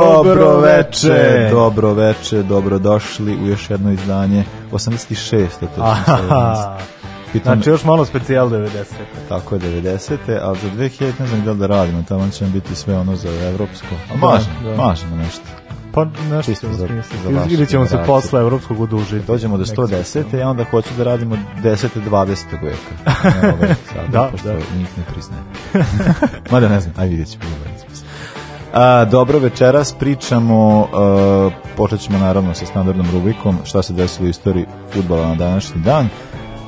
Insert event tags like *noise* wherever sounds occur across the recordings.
Dobro veče. Dobro veče, dobrodošli u još jedno izdanje. 86. Je to Pitan... Znači još malo specijal 90. Tako je 90. A za 2000 ne znam gdje da radimo, tamo će biti sve ono za evropsko. A da, može, da. može nešto. Pa nešto ćemo za, za Ili ćemo se posle evropskog odužiti. Dođemo do 110. Ja onda hoću da radimo 10. 20. veka. *laughs* da, da. Njih ne priznaje. *laughs* Mada ne znam, aj vidjet ćemo. A, dobro večeras, pričamo, a, počet ćemo naravno sa standardnom rubrikom šta se desilo u istoriji futbala na današnji dan.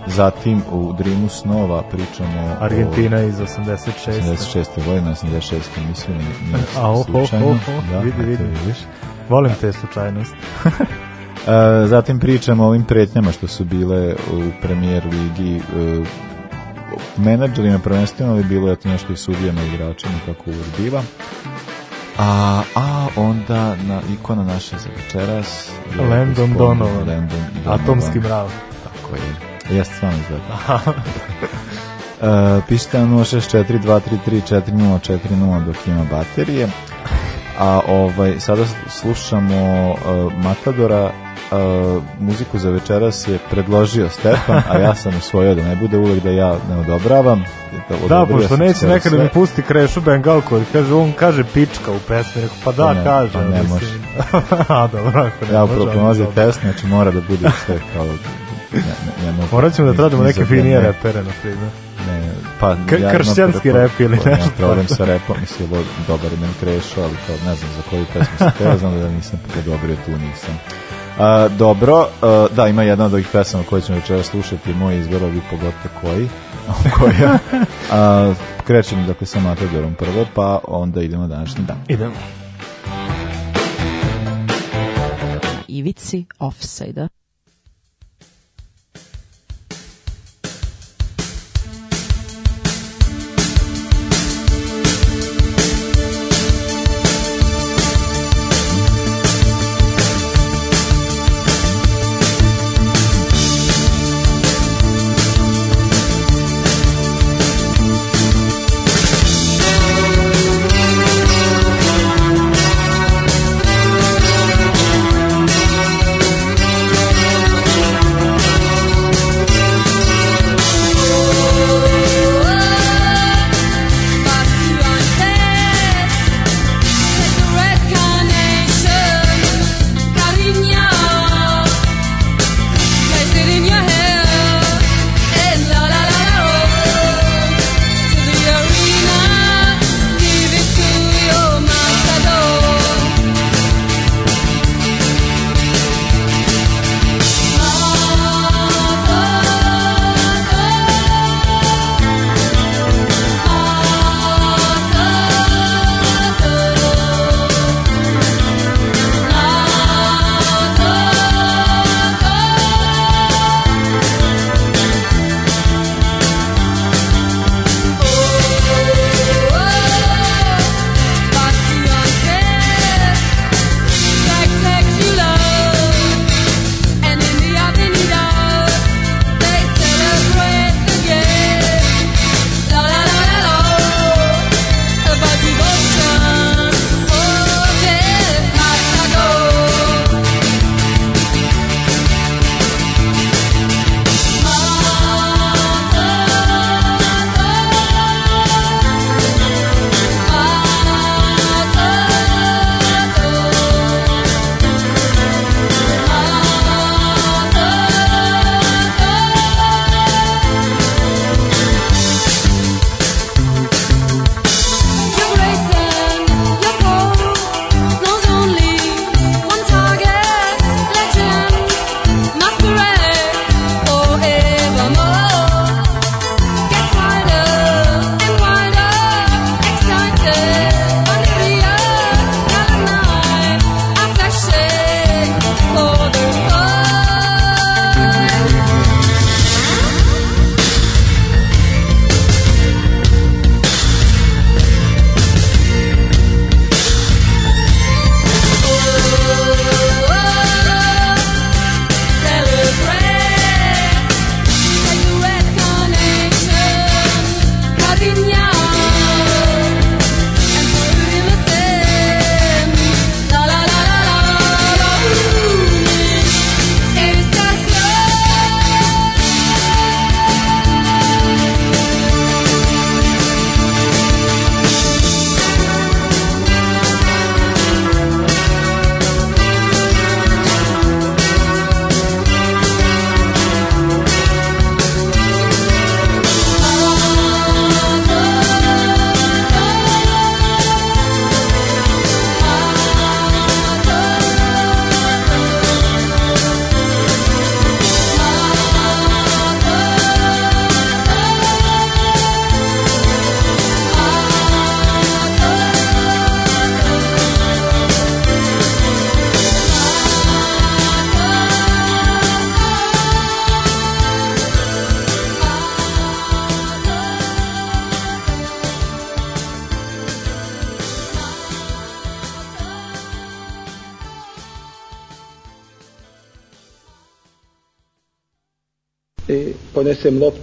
Zatim u Dreamu snova pričamo Argentina o, iz 86. 86. godine, 86. mislim, nije *laughs* A, oh, oh, slučajno. Oh, oh, oh da, vidi, vidi. Vidiš. Volim te slučajnosti. *laughs* a, zatim pričamo o ovim pretnjama što su bile u premier ligi a, e, menadžerima prvenstveno, ali bilo je to nešto i sudijama i igračima kako uvijek biva. A, a onda na ikona naše za večeras Landon Donovan, Landon Donovan. Atomski mrav. Tako je. Jeste stvarno izgleda. Uh, *laughs* pišite na 064-233-4040 dok ima baterije a ovaj sada slušamo uh, Matadora uh, muziku za večeras je predložio Stefan, a ja sam usvojio da ne bude uvek da ja ne odobravam. Da, da pošto neće nekada mi pusti Krešu Bengalko, kaže, on kaže pička u pesmi, rekao, pa da, ne, kaže. Pa ne pa može. *laughs* a, dobro, ako ne ja upravo prolazi test, znači mora da bude sve kao... *laughs* Ne, ne, ne mogu, Morat ćemo da tražimo neke finije repere, na primjer. Ne, pa K ja kršćanski rep ili pa nešto. Nemam problem sa repom, mislim je dobar imen Krešo, ali kao ne znam za koju pesmu se teo, znam da nisam odobrio tu nisam. A, dobro, a, da, ima jedna od ovih pesama koje ćemo večera slušati, moj izbor, vi pogotovo koji, *laughs* koja. A, krećemo, dakle, sa Matadorom prvo, pa onda idemo današnji dan. Da, idemo. Ivici Offside-a.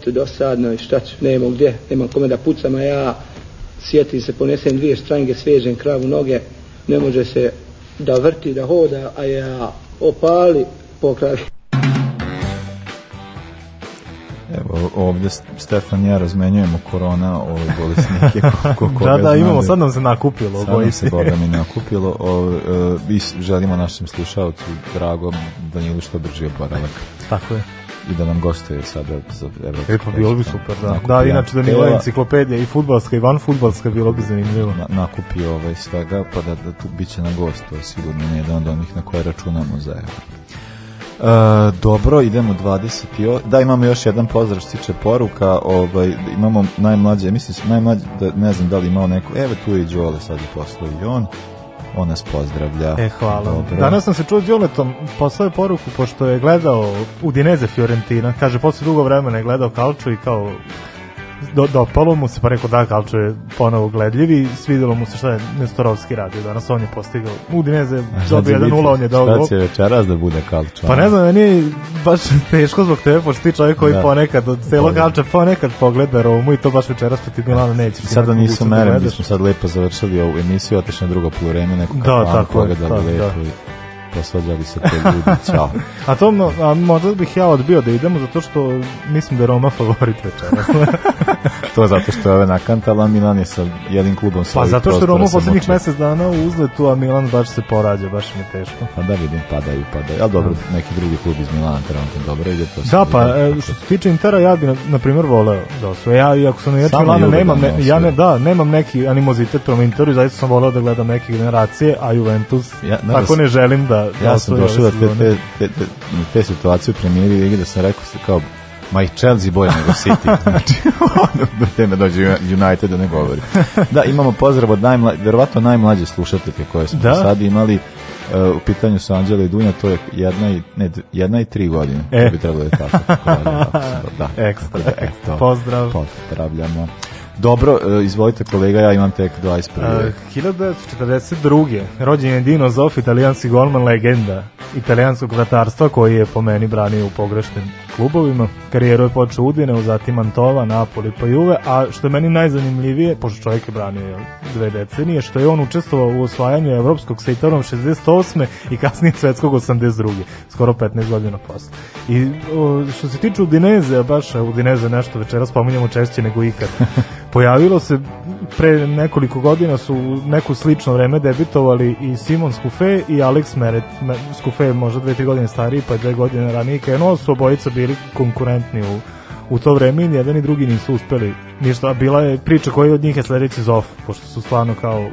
eto dosadno i šta ću, nema gdje, nema kome da pucam, a ja sjeti se, ponesem dvije štrange, svežem kravu noge, ne može se da vrti, da hoda, a ja opali pokravi. Evo, ovdje Stefan i ja razmenjujemo korona ove bolesnike. Ko, ko, *laughs* da, da, imamo, sad nam se nakupilo. Sad nam se, Boga mi, *laughs* nakupilo. O, e, želimo našim slušalcu, dragom, Danilu što brži oporavak. Tako je i da nam gostuje sada za evropsku. E, pa bilo bi super, da. Nakupio, da, inače da nije enciklopedija i futbalska i van futbalska, bilo bi zanimljivo. Na, nakupio ovaj svega, pa da, da tu bit će na gost, to je sigurno jedan od onih na koje računamo za euro. E, dobro, idemo 20. Da, imamo još jedan pozdrav što tiče poruka. Ovaj, imamo najmlađe, mislim da najmlađe, da, ne znam da li imao neko. Evo tu je i Đole sad je poslao i on on nas pozdravlja. E, hvala. Dobro. Danas sam se čuo s Đoletom, poslao je poruku, pošto je gledao Udineze Fiorentina, kaže, posle dugo vremena je gledao Kalču i kao do, dopalo mu se, pa rekao da Kalčo je ponovo gledljivi, svidelo mu se šta je Nestorovski radio danas, on je postigao u Dineze, dobio 1-0, on je dao gol. Šta će večeras da bude Kalčo? Pa ne znam, meni je baš teško zbog tebe, pošto ti čovjek koji da. ponekad od celo Kalča ponekad pogleda Romu i to baš večeras protiv Milana Sad Sada nisu da mere, mi smo sad lepo završili ovu emisiju, otišli drugo polovreme, neko da, tako, pogledali da, lepo. Da posvađali se te ljudi, čao. *laughs* a to a, možda bih ja odbio da idemo zato što mislim da Roma favorit večeras. *laughs* to zato što je ove nakantala, Milan je sa jednim klubom pa svojih Pa zato što Roma poslednjih mesec dana u uzletu, a Milan baš se porađa, baš mi je teško. Pa da vidim, padaju, padaju. Ali dobro, da. neki drugi klub iz Milana trenutno dobro ide. To da, pa da, što se tiče Intera, ja bi, na, na primjer, voleo da osvoje. Ja, iako sam navijač Milana, nemam, ne, ja ne, da, nemam neki animozitet prema Interu i zaista sam voleo da gledam neke generacije, a Juventus ja, ne, tako ne želim da da... Ja sam došao da te, te, te, te, te situacije u premijeri ligi da, da sam rekao se kao My i Chelsea bolje nego City. *laughs* znači, ono do teme dođe United da ne govori. Da, imamo pozdrav od najmla, verovatno najmlađe slušateljke koje smo da? sad imali uh, u pitanju su Anđela i Dunja, to je jedna i, ne, jedna i tri godine. E. To bi trebalo da je tako. da, da, *laughs* ekstra, da, ekstra. Pozdrav. Pozdravljamo. Dobro, e, izvolite kolega, ja imam tek 21. Uh, 1942. Rođen je Dino Zoff, italijanski golman legenda italijanskog vratarstva koji je po meni branio u pogrešnim klubovima. Karijeru je počeo Udine, zatim Antova, Napoli pa Juve, a što je meni najzanimljivije, pošto čovjek je branio dve decenije, što je on učestvovao u osvajanju evropskog sa Italijom 68. i kasnije svetskog 82. skoro 15 godina posle. I što se tiče Udineze, baš Udineze nešto večera spominjamo češće nego ikad. *laughs* Pojavilo se pre nekoliko godina su u neko slično vreme debitovali i Simon Skufe i Alex Meret. Skufe je možda dve, tri godine stariji, pa dve godine ranije krenuo su obojica bili bili konkurentni u, u to vreme i jedan i drugi nisu uspeli ništa. Bila je priča koja od njih je sledeći Zof, pošto su stvarno kao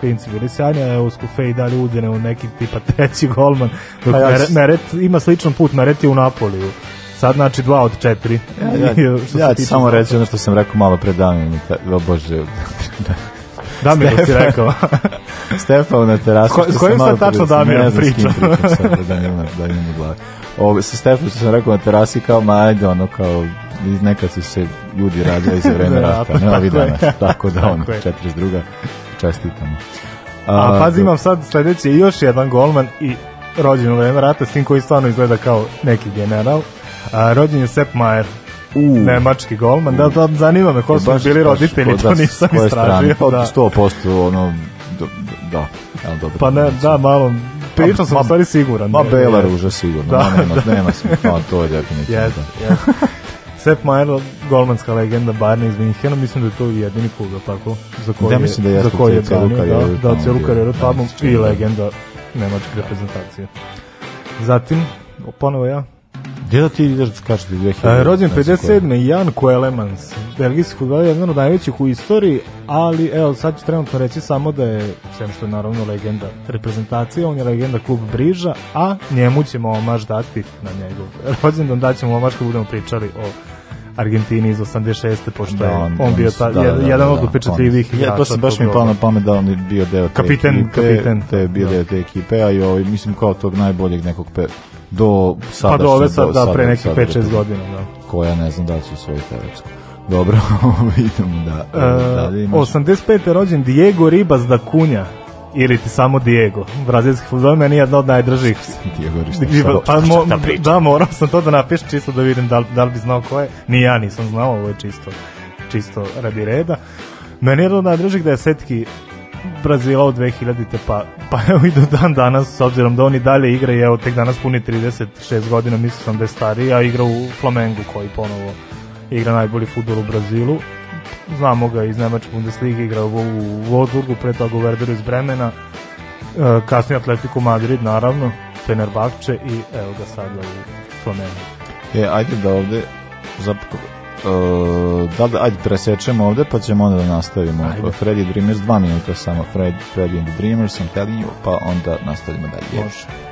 klinci bili sjajni, a evo Skufe i dalje uđene u neki tipa treći golman. Dok pa ja, Meret, Meret ima sličan put, Meret je u Napoliju sad znači 2 od 4. Ja, *laughs* ja, ja samo reći ono što sam rekao malo pre Damir, o bože. *laughs* da Stefa, si rekao. *laughs* Stefan na terasu. Ko, s kojim sad tačno Damira pričao? Ne znam s kim pričam sad, da imam, da imam u glavi ove, sa Stefanom što sam rekao na terasi kao, ma ajde, ono, kao, nekad su se ljudi radili za vreme *laughs* da, rata, pa ne ovi danas, tako da, *laughs* ono, 42. čestitamo. A, A pazi, imam sad sledeći još jedan golman i rođen u vreme rata, s tim koji stvarno izgleda kao neki general. A, rođen je Sepp Mayer, U. Nemački golman, da, da zanima me ko e, su bili roditelji, to nisam istražio. Pa da. 100% ono, do, do, da, ja, dobro. Pa ne, da, da malo prilično sam ma, stvari siguran. Ma Bela Ruža sigurno, da, nema, da. nema smo, pa, to je definitivno. Yes, yes. Sepp Mayer, golmanska legenda Barne iz Minhena, mislim da je to jedini put, tako? Za koji da, mislim da je, za koji je branio, da, da, cijelu karijeru tamo da, i legenda nemačke reprezentacije. Zatim, ponovo ja, Gde da ti ideš kažeš 2000? Da rođen 57. Jan Koelemans, belgijski fudbaler, jedan od najvećih u istoriji, ali evo sad ću trenutno reći samo da je sem što je naravno legenda reprezentacije, on je legenda klub Briža, a njemu ćemo omaž dati na njegov da ćemo omaž kad budemo pričali o Argentini iz 86. pošto da, on, on bio da, ta, da, da, jedan da, da, od upečatljivih da, igrača. Ja, to se baš mi palo na pamet da on je bio deo te kapiten, ekipe, kapiten. te je bio da. deo te ekipe, a i ovaj, mislim kao tog najboljeg nekog pe, do sadašnje. Pa do ove sad, da, pre nekih 5-6 godina, da. Koja ne znam da li će osvojiti Dobro, *laughs* ovaj, da, e, da vidimo da, da, da imaš. 85. rođen Diego Ribas da kunja ili ti samo Diego. Brazilski futbol meni je jedna od najdržih. *laughs* Diego Riba, pa, da mo, da, morao sam to da napišem čisto da vidim da da li bi znao ko je. Ni ja nisam znao, ovo je čisto, čisto radi reda. Meni je jedan od najdržih desetki Brazila od 2000-te, pa, pa evo i do dan danas, s obzirom da on i dalje igra i evo tek danas puni 36 godina, mislim sam da je stariji, a igra u Flamengu koji ponovo igra najbolji futbol u Brazilu. Znamo ga iz Nemačke Bundesliga, igra u, u Wolfsburgu, pre toga u Werderu iz Bremena, e, kasnije Atletico Madrid, naravno, Fenerbahče i evo ga sad u Flamengu. E, ajde da ovde zapravo Eh, da, da, ajde presečemo ovde pa ćemo onda da nastavimo. Ajde. Eh, Freddy Dreamers, dva minuta samo Fred, Freddy and the Dreamers, I'm telling you, pa onda nastavimo dalje. Može.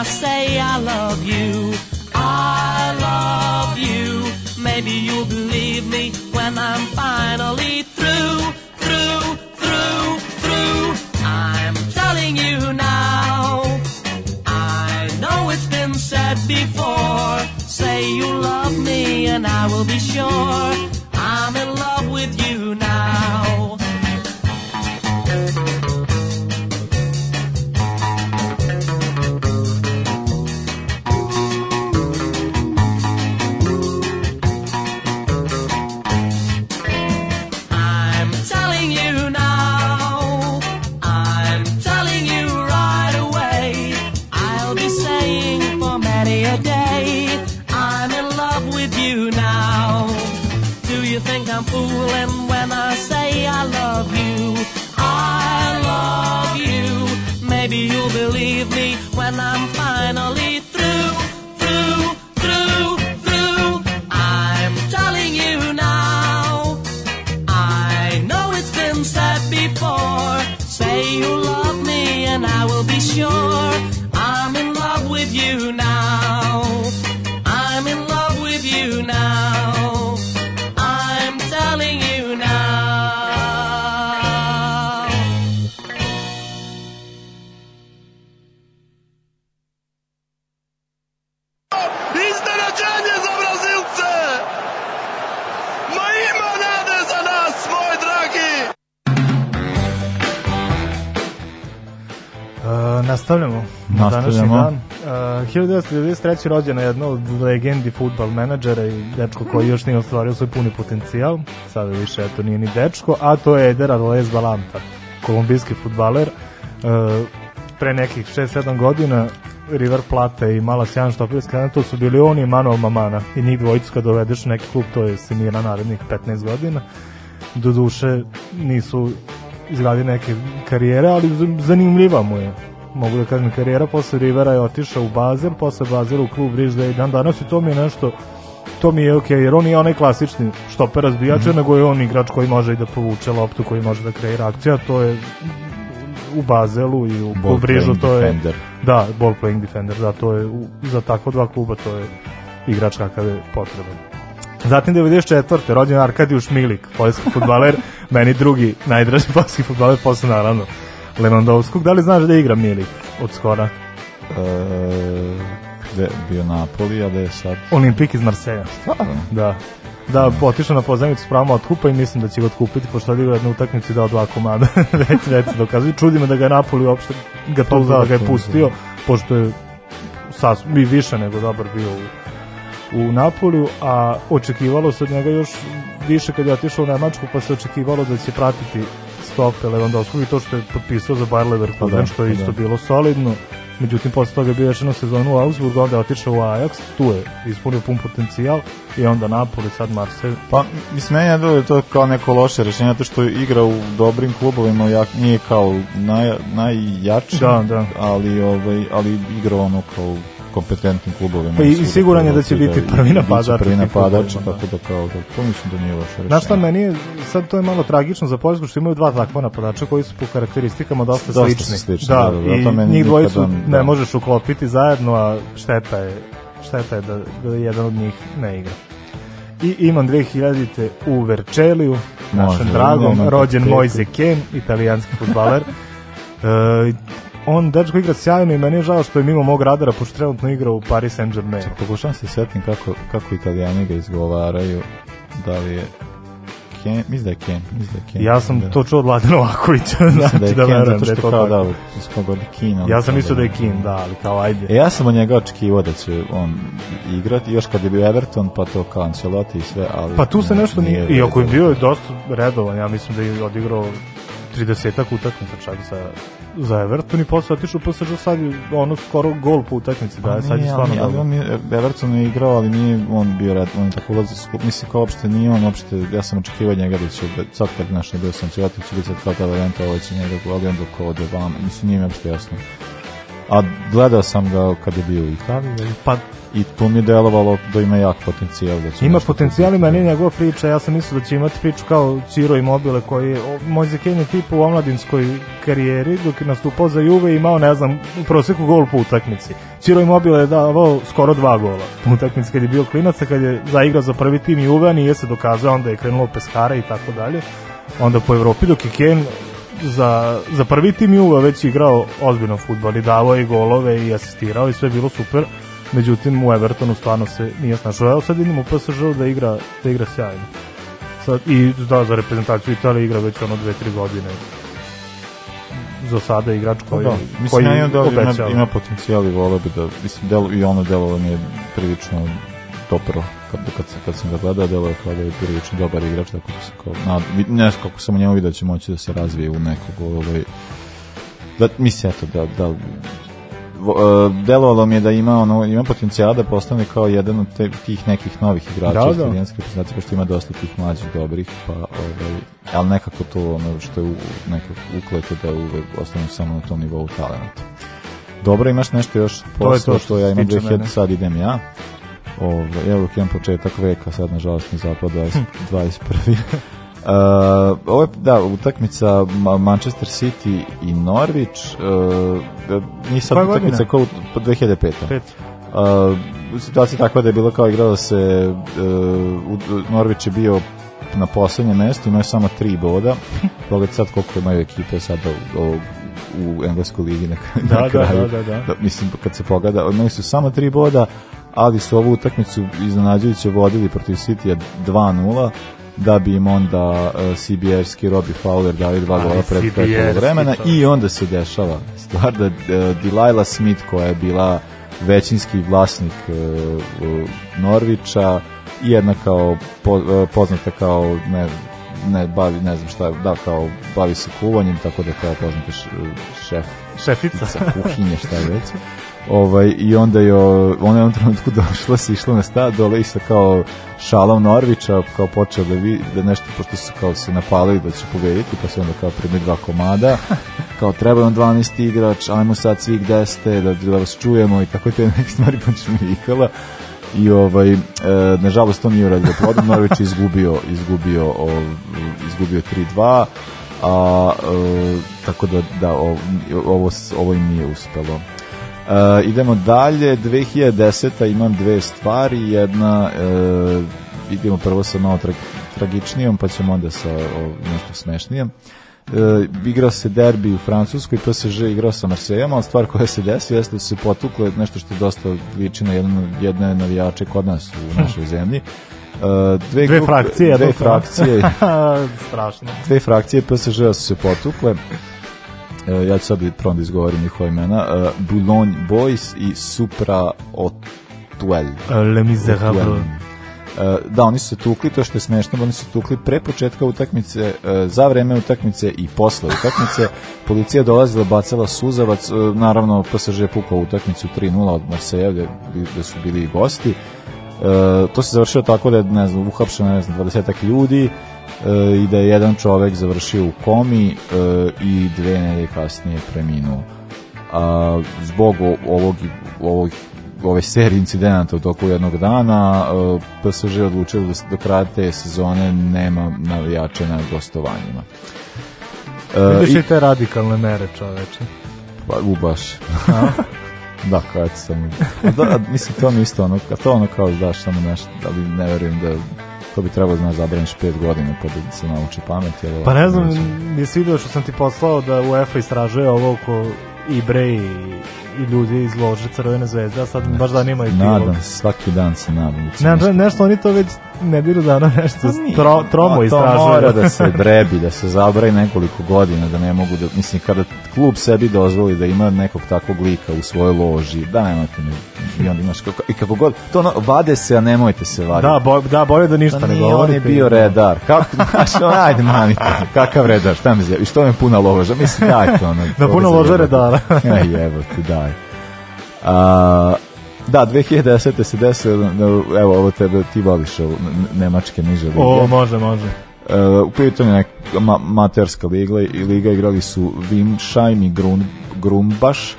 I say I love you, I love you. Maybe you'll believe me when I'm finally through, through, through, through. I'm telling you now. I know it's been said before. Say you love me and I will be sure I'm in love with you. fool and. pozdravljamo. Dan. Uh, 1993. rođena jedna od legendi futbal menadžera i dečko koji još nije ostvario svoj puni potencijal, sada više to nije ni dečko, a to je Eder Arles Balanta, kolumbijski futbaler. Uh, pre nekih 6-7 godina River Plate i Mala Sjan Štopirska, to su bili oni Manuel Mamana i njih dvojicu kad dovedeš neki klub, to je simira narednih 15 godina. Do duše nisu izgradili neke karijere, ali zanimljiva mu je mogu da kažem karijera, posle Rivera je otišao u Bazel, posle Bazela u klub Rizda i dan danas i to mi je nešto to mi je okej, okay, jer on je onaj klasični štoper razbijača, mm nego je on igrač koji može i da povuče loptu, koji može da kreira akcija, to je u Bazelu i u ball Brižu to je defender. da, ball playing defender, da, to je u, za tako dva kluba to je igrač kakav je potreban. Zatim 94. rođen Arkadijuš Milik, poljski futbaler, *laughs* meni drugi najdraži poljski futbaler, posle naravno Levandovskog. Da li znaš da igra Milik od skora? E, gde bio Napoli, a gde je sad? Olimpik iz Marseja. Stvarno? Da. Da, da, da. otišao na pozajmicu s od kupa i mislim da će ga otkupiti, pošto je jednu utakmicu i dao dva komada. *laughs* već, već se dokazuje. Čudi me da ga je Napoli uopšte ga to da ga je da, pustio, pošto je sas, mi više nego dobar bio u, u Napolju, a očekivalo se od njega još više kad je otišao u Nemačku, pa se očekivalo da će pratiti opet Lewandowski i to što je potpisao za Bayer Leverkusen, pa da, što je pa isto da. bilo solidno. Međutim, posle toga je bio rečeno sezonu u Augsburg, onda je otišao u Ajax, tu je ispunio pun potencijal i onda Napoli, sad Marseille. Pa, mislim, meni je da to kao neko loše rešenje, to što igra u dobrim klubovima, ja, nije kao naj, najjači, da, da. ali, ovaj, ali igra ono kao kompetentnim klubovima. Pa i siguran je da će biti da prvi napadač. Prvi napadač, tako da kao da, to mislim da nije loše rešenje. Znaš šta, meni je, sad to je malo tragično za Poljsku, što imaju dva takva napadača koji su po karakteristikama dosta, dosta slični. slični. Da, da, da, da i da, meni njih dvojicu ne da. možeš uklopiti zajedno, a šteta je, šteta je da, da jedan od njih ne igra i imam 2000-te u Verčeliju, našem dragom, rođen Mojze Ken, italijanski futbaler. *laughs* e, on dečko igra sjajno i meni je žao što je mimo mog radara, pošto trenutno igra u Paris Saint-Germain. Pokušavam se setim kako, kako italijani ga izgovaraju, da li je Ken, mislim da je Ken, mislim da je Ken. Ja sam da. to čuo od Mladena Ovakovića, *laughs* da znači da, je da verujem da je to kao da, skoro da Kin. Ja sam mislio da je Kin, da, ali kao ajde. E, ja sam od njega očekivao da će on igrati, još kad je bio Everton, pa to kao Ancelotti i sve, ali... Pa tu se nešto nije, nije iako je bio je dosta redovan, ja mislim da je odigrao 30 utakmica čak za za Everton i posle otišao posle što sad ono skoro gol po utakmici da pa sad je stvarno ali, ali on je Everton je igrao ali nije on bio red on je tako ulazi skup mislim kao uopšte nije on uopšte ja sam očekivao njega da će da, sad kad naš bio sam da će otići biti kao ta varijanta ovo će njega Gogan do kod vama mislim nije mi uopšte jasno a gledao sam ga kad je bio u Italiji da pa i to mi je delovalo da ima jak potencijal. Da ima potencijal, ima nije njegova priča, ja sam mislio da će imati priču kao Ciro i Mobile koji je možda Kenje tipu u omladinskoj karijeri dok je nastupao za Juve i imao, ne znam, u proseku gol po utakmici. Ciro i Mobile je davao skoro dva gola po utakmici kad je bio klinac, a kad je zaigrao za prvi tim Juve, a nije se dokazao, onda je krenulo Peskara i tako dalje. Onda po Evropi dok je Ken za, za prvi tim Juve već igrao ozbiljno futbal i davao je golove i asistirao i sve bilo super međutim u Evertonu stvarno se nije snašao. Evo sad vidimo PSG da igra, da igra sjajno. Sad, I da, za reprezentaciju Italije igra već ono 2-3 godine za sada igrač pa koji da, mislim, koji ja da ima, ima potencijal i voleo bi da mislim delo i ono delo mi je prilično dobro kad kad se kad sam ga gledao delo je kao da je prilično dobar igrač tako da se kao na ne znam kako sam njemu video da će moći da se razvije u nekog ovaj da mislim eto da da E, delovalo mi je da ima ono ima potencijala da postane kao jedan od te, tih nekih novih igrača da, iz italijanske da. reprezentacije pošto ima dosta tih mlađih dobrih pa ovaj al nekako to ono što je u, nekako ukleto da uvek ostane samo na tom nivou talenta. Dobro, imaš nešto još posle to, to što, ja imam 2000 sad idem ja. Ovaj evo jedan početak veka sad nažalost mi zapada 21. *laughs* Uh, ovo je, da, utakmica Manchester City i Norwich. Uh, nije sad Koja utakmica kao 2005. 5. Uh, situacija je takva da je bilo kao igralo se uh, Norwich je bio na poslednjem mestu, imaju samo tri boda. Pogledajte *laughs* sad koliko imaju ekipe sada u, u engleskoj ligi na, da, na da, kraju. Da, da, da, da. Mislim, kad se pogleda, imaju su samo tri boda, ali su ovu utakmicu iznenađujuće vodili protiv Citya 2-0 da bi im onda uh, e, CBR-ski Robbie Fowler dali dva gola pred pet vremena i onda se dešava stvar da uh, Delilah Smith koja je bila većinski vlasnik uh, e, Norvića i jedna kao po, poznata kao ne, ne bavi ne znam šta da kao bavi se kuvanjem tako da kao poznata šef šefica kuhinje šta je već *laughs* Ovaj, I onda je ona je u trenutku *laughs* došla, se išla na stadole i sa kao šalom Norvića, kao počeo da vi, da nešto, pošto su kao se napalili da će pobediti, pa se onda kao primi dva komada, *laughs* kao treba nam 12 igrač, ajmo sad svi gde ste, da, da vas čujemo i tako te neke stvari *laughs* počinu vikala da i ovaj e, nažalost to nije uradio plodom Norvić izgubio izgubio ov, izgubio 3:2 a e, tako da da ov, ovo ovo im nije uspelo Uh, idemo dalje, 2010. imam dve stvari, jedna, uh, idemo prvo sa malo tra tragičnijom, pa ćemo onda sa o, nešto smešnijom. Uh, igrao se derbi u Francuskoj, PSG igrao sa Marsejama, ali stvar koja se desila jeste da su se potukle nešto što je dosta liči na jedno, jedne navijače kod nas u našoj zemlji. Uh, dve, dve grupe, frakcije, dve frakcije, *laughs* strašno. Dve frakcije PSG su se potukle. E, ja ću sad prvom da izgovorim njihova imena, e, Boulogne Boys i Supra Otuel. E, Le Miserable. Da, oni su se tukli, to što je smešno, oni su tukli pre početka utakmice, za vreme utakmice i posle utakmice. Policija dolazila, bacala suzavac, naravno PSG pa je pukao utakmicu 3-0 od Marseja, gde su bili i gosti. E, to se završilo tako da je, ne znam, uhapšeno, ne znam, 20 ljudi e, i da je jedan čovek završio u komi e, i dve nedelje kasnije preminuo. A, zbog ovog, ovog ove serije incidenata u toku jednog dana PSG odlučio da do kraja te sezone nema navijača na gostovanjima. Vidiš i te radikalne mere čoveče. Pa, u baš. *laughs* Da, kao eto sam... Da, mislim, to mi isto ono, to ono kao daš samo nešto, ali da ne verujem da to bi trebalo da znaš zabraniš 5 godina pa da se nauči pamet. Jel, pa ne znam, nisi vidio što sam ti poslao da UEFA istražuje ovo oko Ibre i, i ljudi iz lože Crvene zvezde, a sad ne, baš zanima i prilog. Nadam, svaki dan se nadam. Nadam, nešto oni to već nedelju dana nešto pa tro, tromo pa istražuje. mora da se *laughs* brebi, da se zabraji nekoliko godina, da ne mogu da, mislim, kada klub sebi dozvoli da ima nekog takvog lika u svojoj loži, da nemojte mi, i onda imaš kako, i kako god, to ono, vade se, a nemojte se vaditi. Da, bo, da, bolje da ništa da ne govorite. on je bio redar, kako, *laughs* znaš, ajde, mami, kakav redar, šta mi zjavi, što mi puna loža, mislim, dajte ono. *laughs* Da puna loža redara. Ej, evo ti, daj. A, Da, 2010. se desilo, evo ovo tebe, ti voliš Nemačke niže lige. O, može, može. E, u pitanju je materska liga, i liga igrali su Vimšajm i Grun, Grumbaš,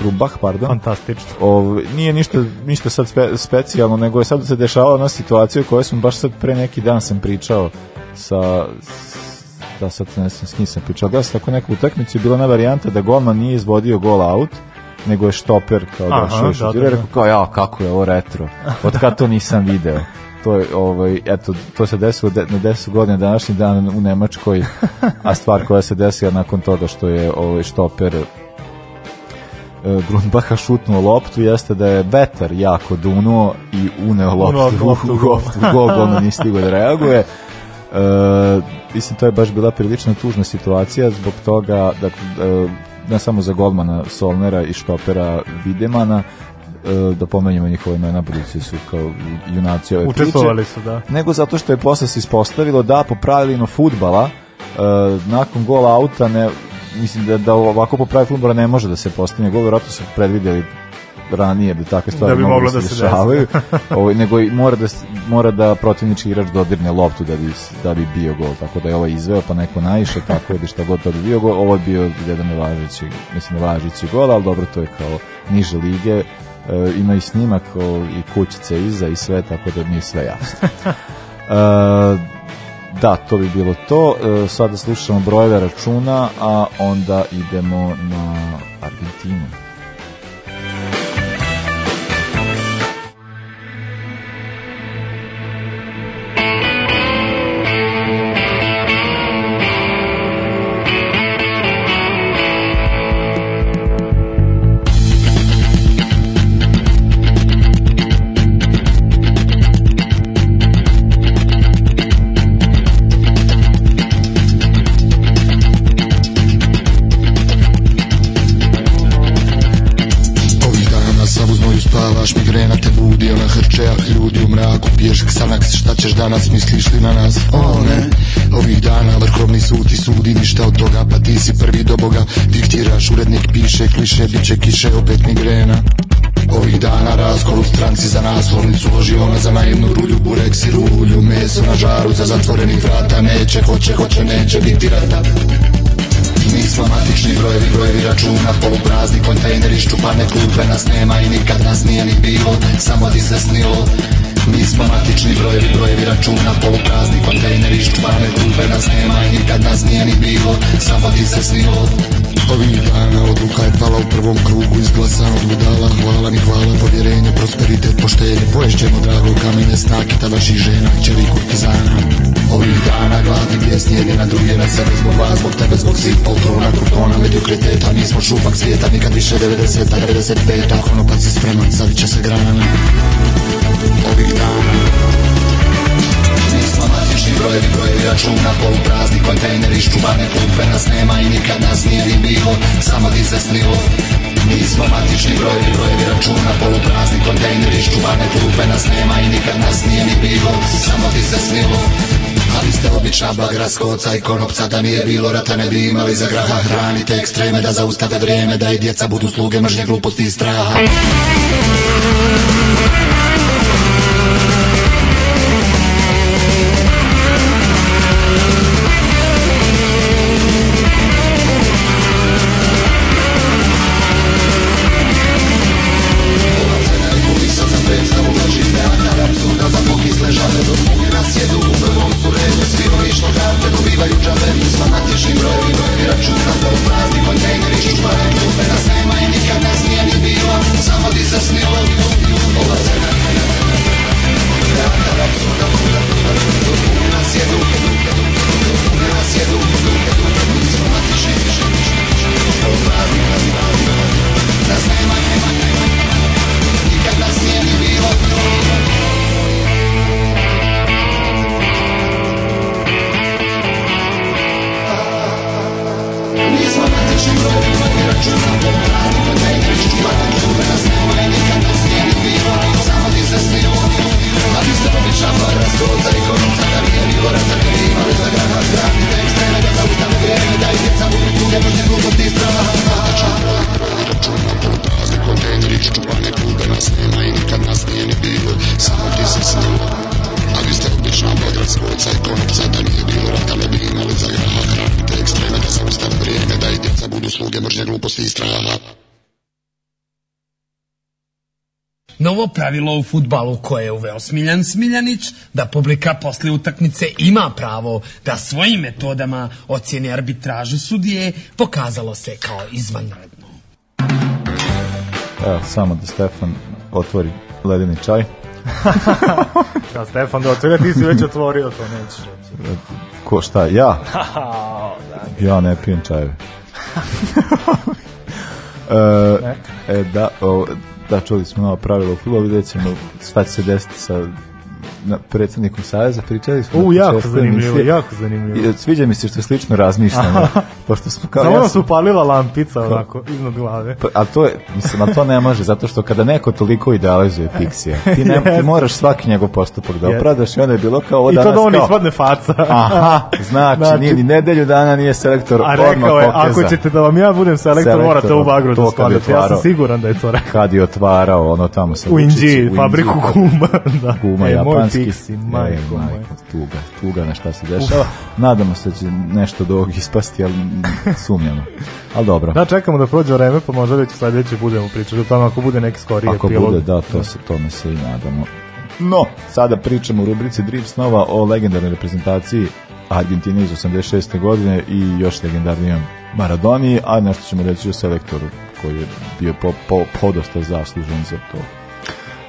Grumbach, pardon. Fantastično. Ov, nije ništa, ništa sad spe, specijalno, nego je sad se dešavala ona situacija koja sam baš sad pre neki dan sam pričao sa, da sad ne znam s kim sam pričao, da se tako neku utakmicu je bila na varijanta da golman nije izvodio gol out, nego je štoper kao da i šutirao. Da, da, Rekao kao, ja, kako je ovo retro. Od kada to nisam video. To je, ovaj, eto, to se desilo de, na 10 godina današnji dan u Nemačkoj, a stvar koja se desila nakon toga što je ovaj, štoper e, Grunbaha šutnuo loptu jeste da je vetar jako dunuo i uneo loptu, loptu u gol, ono nije stigo da reaguje. E, mislim, to je baš bila prilično tužna situacija zbog toga, da e, ne samo za golmana Solnera i štopera Videmana, e, da pomenjemo njihova imena, budući su kao junaci ove Učestvovali su, da. Nego zato što je posle se ispostavilo da po pravilima futbala e, nakon gola auta ne, mislim da, da ovako po pravilu futbola ne može da se postigne gol, vjerojatno su predvideli ranije da takve stvari da bi moglo da, da se dešavaju, da. *laughs* ovaj, nego mora da, mora da protivnički igrač dodirne da loptu da bi, da bi bio gol, tako da je ovaj izveo pa neko naiše, tako je šta god to bi bio gol, ovo je bio jedan nevažeći, mislim nevažeći gol, al dobro to je kao niže lige, e, ima i snimak o, i kućice iza i sve, tako da nije sve jasno. *laughs* E, da, to bi bilo to. E, sada slušamo brojeve računa, a onda idemo na Argentinu. Ovih dana vrhovni sud ti sudi ništa od toga Pa ti si prvi do boga Diktiraš, urednik piše, kliše, bit kiše, opet migrena Ovih dana raskol u stranci za naslovnicu Ložiona za naivnu rulju, bureks i rulju Meso na žaru za zatvorenih vrata Neće, hoće, hoće, neće biti rata Nismo matični brojevi, brojevi računa Poluprazni kontejneri, ščupane klupe nas nema I nikad nas nije ni bilo Samo ti se snilo Niz fanatični brojevi, brojevi računa Poluprazni kontejneri, ščupane klupe Nas nema i nikad nas nije ni bilo Samo ti se snilo Ovih dana odluka je pala u prvom krugu Izglasan od budala, hvala mi hvala Povjerenje, prosperitet, poštenje Poješćemo drago kamenje, snakita vaših žena Čeri kurtizana Ovih dana gladni bijes njedi na druge Na sebe zbog vas, zbog tebe, zbog svih poltrona Krutona, mediokriteta, mi smo šupak svijeta Nikad više 90-a, 95-a Konopac je spreman, sadit će se grana ovih dana Nismo matični brojevi, brojevi računa prazni kontejneri, ščuvane klupe Nas nema i nikad nas nije ni bilo Samo ti se snilo Nismo matični brojevi, brojevi računa prazni kontejneri, ščuvane klupe Nas nema i nikad nas nije ni bilo Samo ti se snilo ali ste obična bagra skoca i konopca Da nije bilo rata ne bi imali za graha Hranite ekstreme da zaustave vrijeme Da i djeca budu sluge mržnje gluposti i straha Thank slobodni prazne kontejneri iščuvane nas nema i nikad nas nije ni samo ti si s njima a vi ste i konopca da nije bilo rata ne bi za graha hranite ekstreme da se ustav vrijeme da i budu sluge mržnje gluposti i straha Novo pravilo u futbalu koje je uveo Smiljan Smiljanić, da publika posle utakmice ima pravo da svojim metodama ocjene arbitražu sudije, pokazalo se kao izvanredno. Evo, samo da Stefan otvori ledeni čaj. da, *laughs* Stefan, da otvori, ti si već otvorio to, nećeš reći. Ko, šta, ja? *laughs* Da. ja ne pijem čajeve. *laughs* e, e, da, o, da čuli smo nova pravila u futbolu, vidjet ćemo šta će se desiti sa na predsednikom saveza, pričali smo. U, jako zanimljivo, jako zanimljivo. I Sviđa mi se što slično razmišljamo, pošto smo kao... Samo ja su palila lampica onako, iznad glave. Pa, a to je, mislim, a to ne može, zato što kada neko toliko idealizuje Pixija, ti, ne, yes. ti moraš svaki njegov postupak da opravdaš i onda je bilo kao ovo danas... I to da on kao, ispadne faca. aha, znači, znači, nije ni nedelju dana nije selektor a rekao je, ako ćete da vam ja budem selektor, selektor morate u bagru da skladate. Ja sam siguran da je to rekao. Kad je otvarao ono tamo sa u Inđi, fabriku kuma. *laughs* da. Kuma, e, Srpski si, majko, majko. Tuga, tuga na šta se dešava. Uf. Nadamo se da će nešto do ovog ispasti, ali sumnjamo. Ali dobro. Da, čekamo da prođe vreme, pa možda već sledeće budemo pričati o tome ako bude neki skoriji ako epilog. Ako bude, da, to se, tome se i nadamo. No, sada pričamo u rubrici Drip snova o legendarnoj reprezentaciji Argentine iz 86. godine i još legendarnijom Maradoni, a nešto ćemo reći o selektoru koji je bio po, po, podosta zaslužen za to.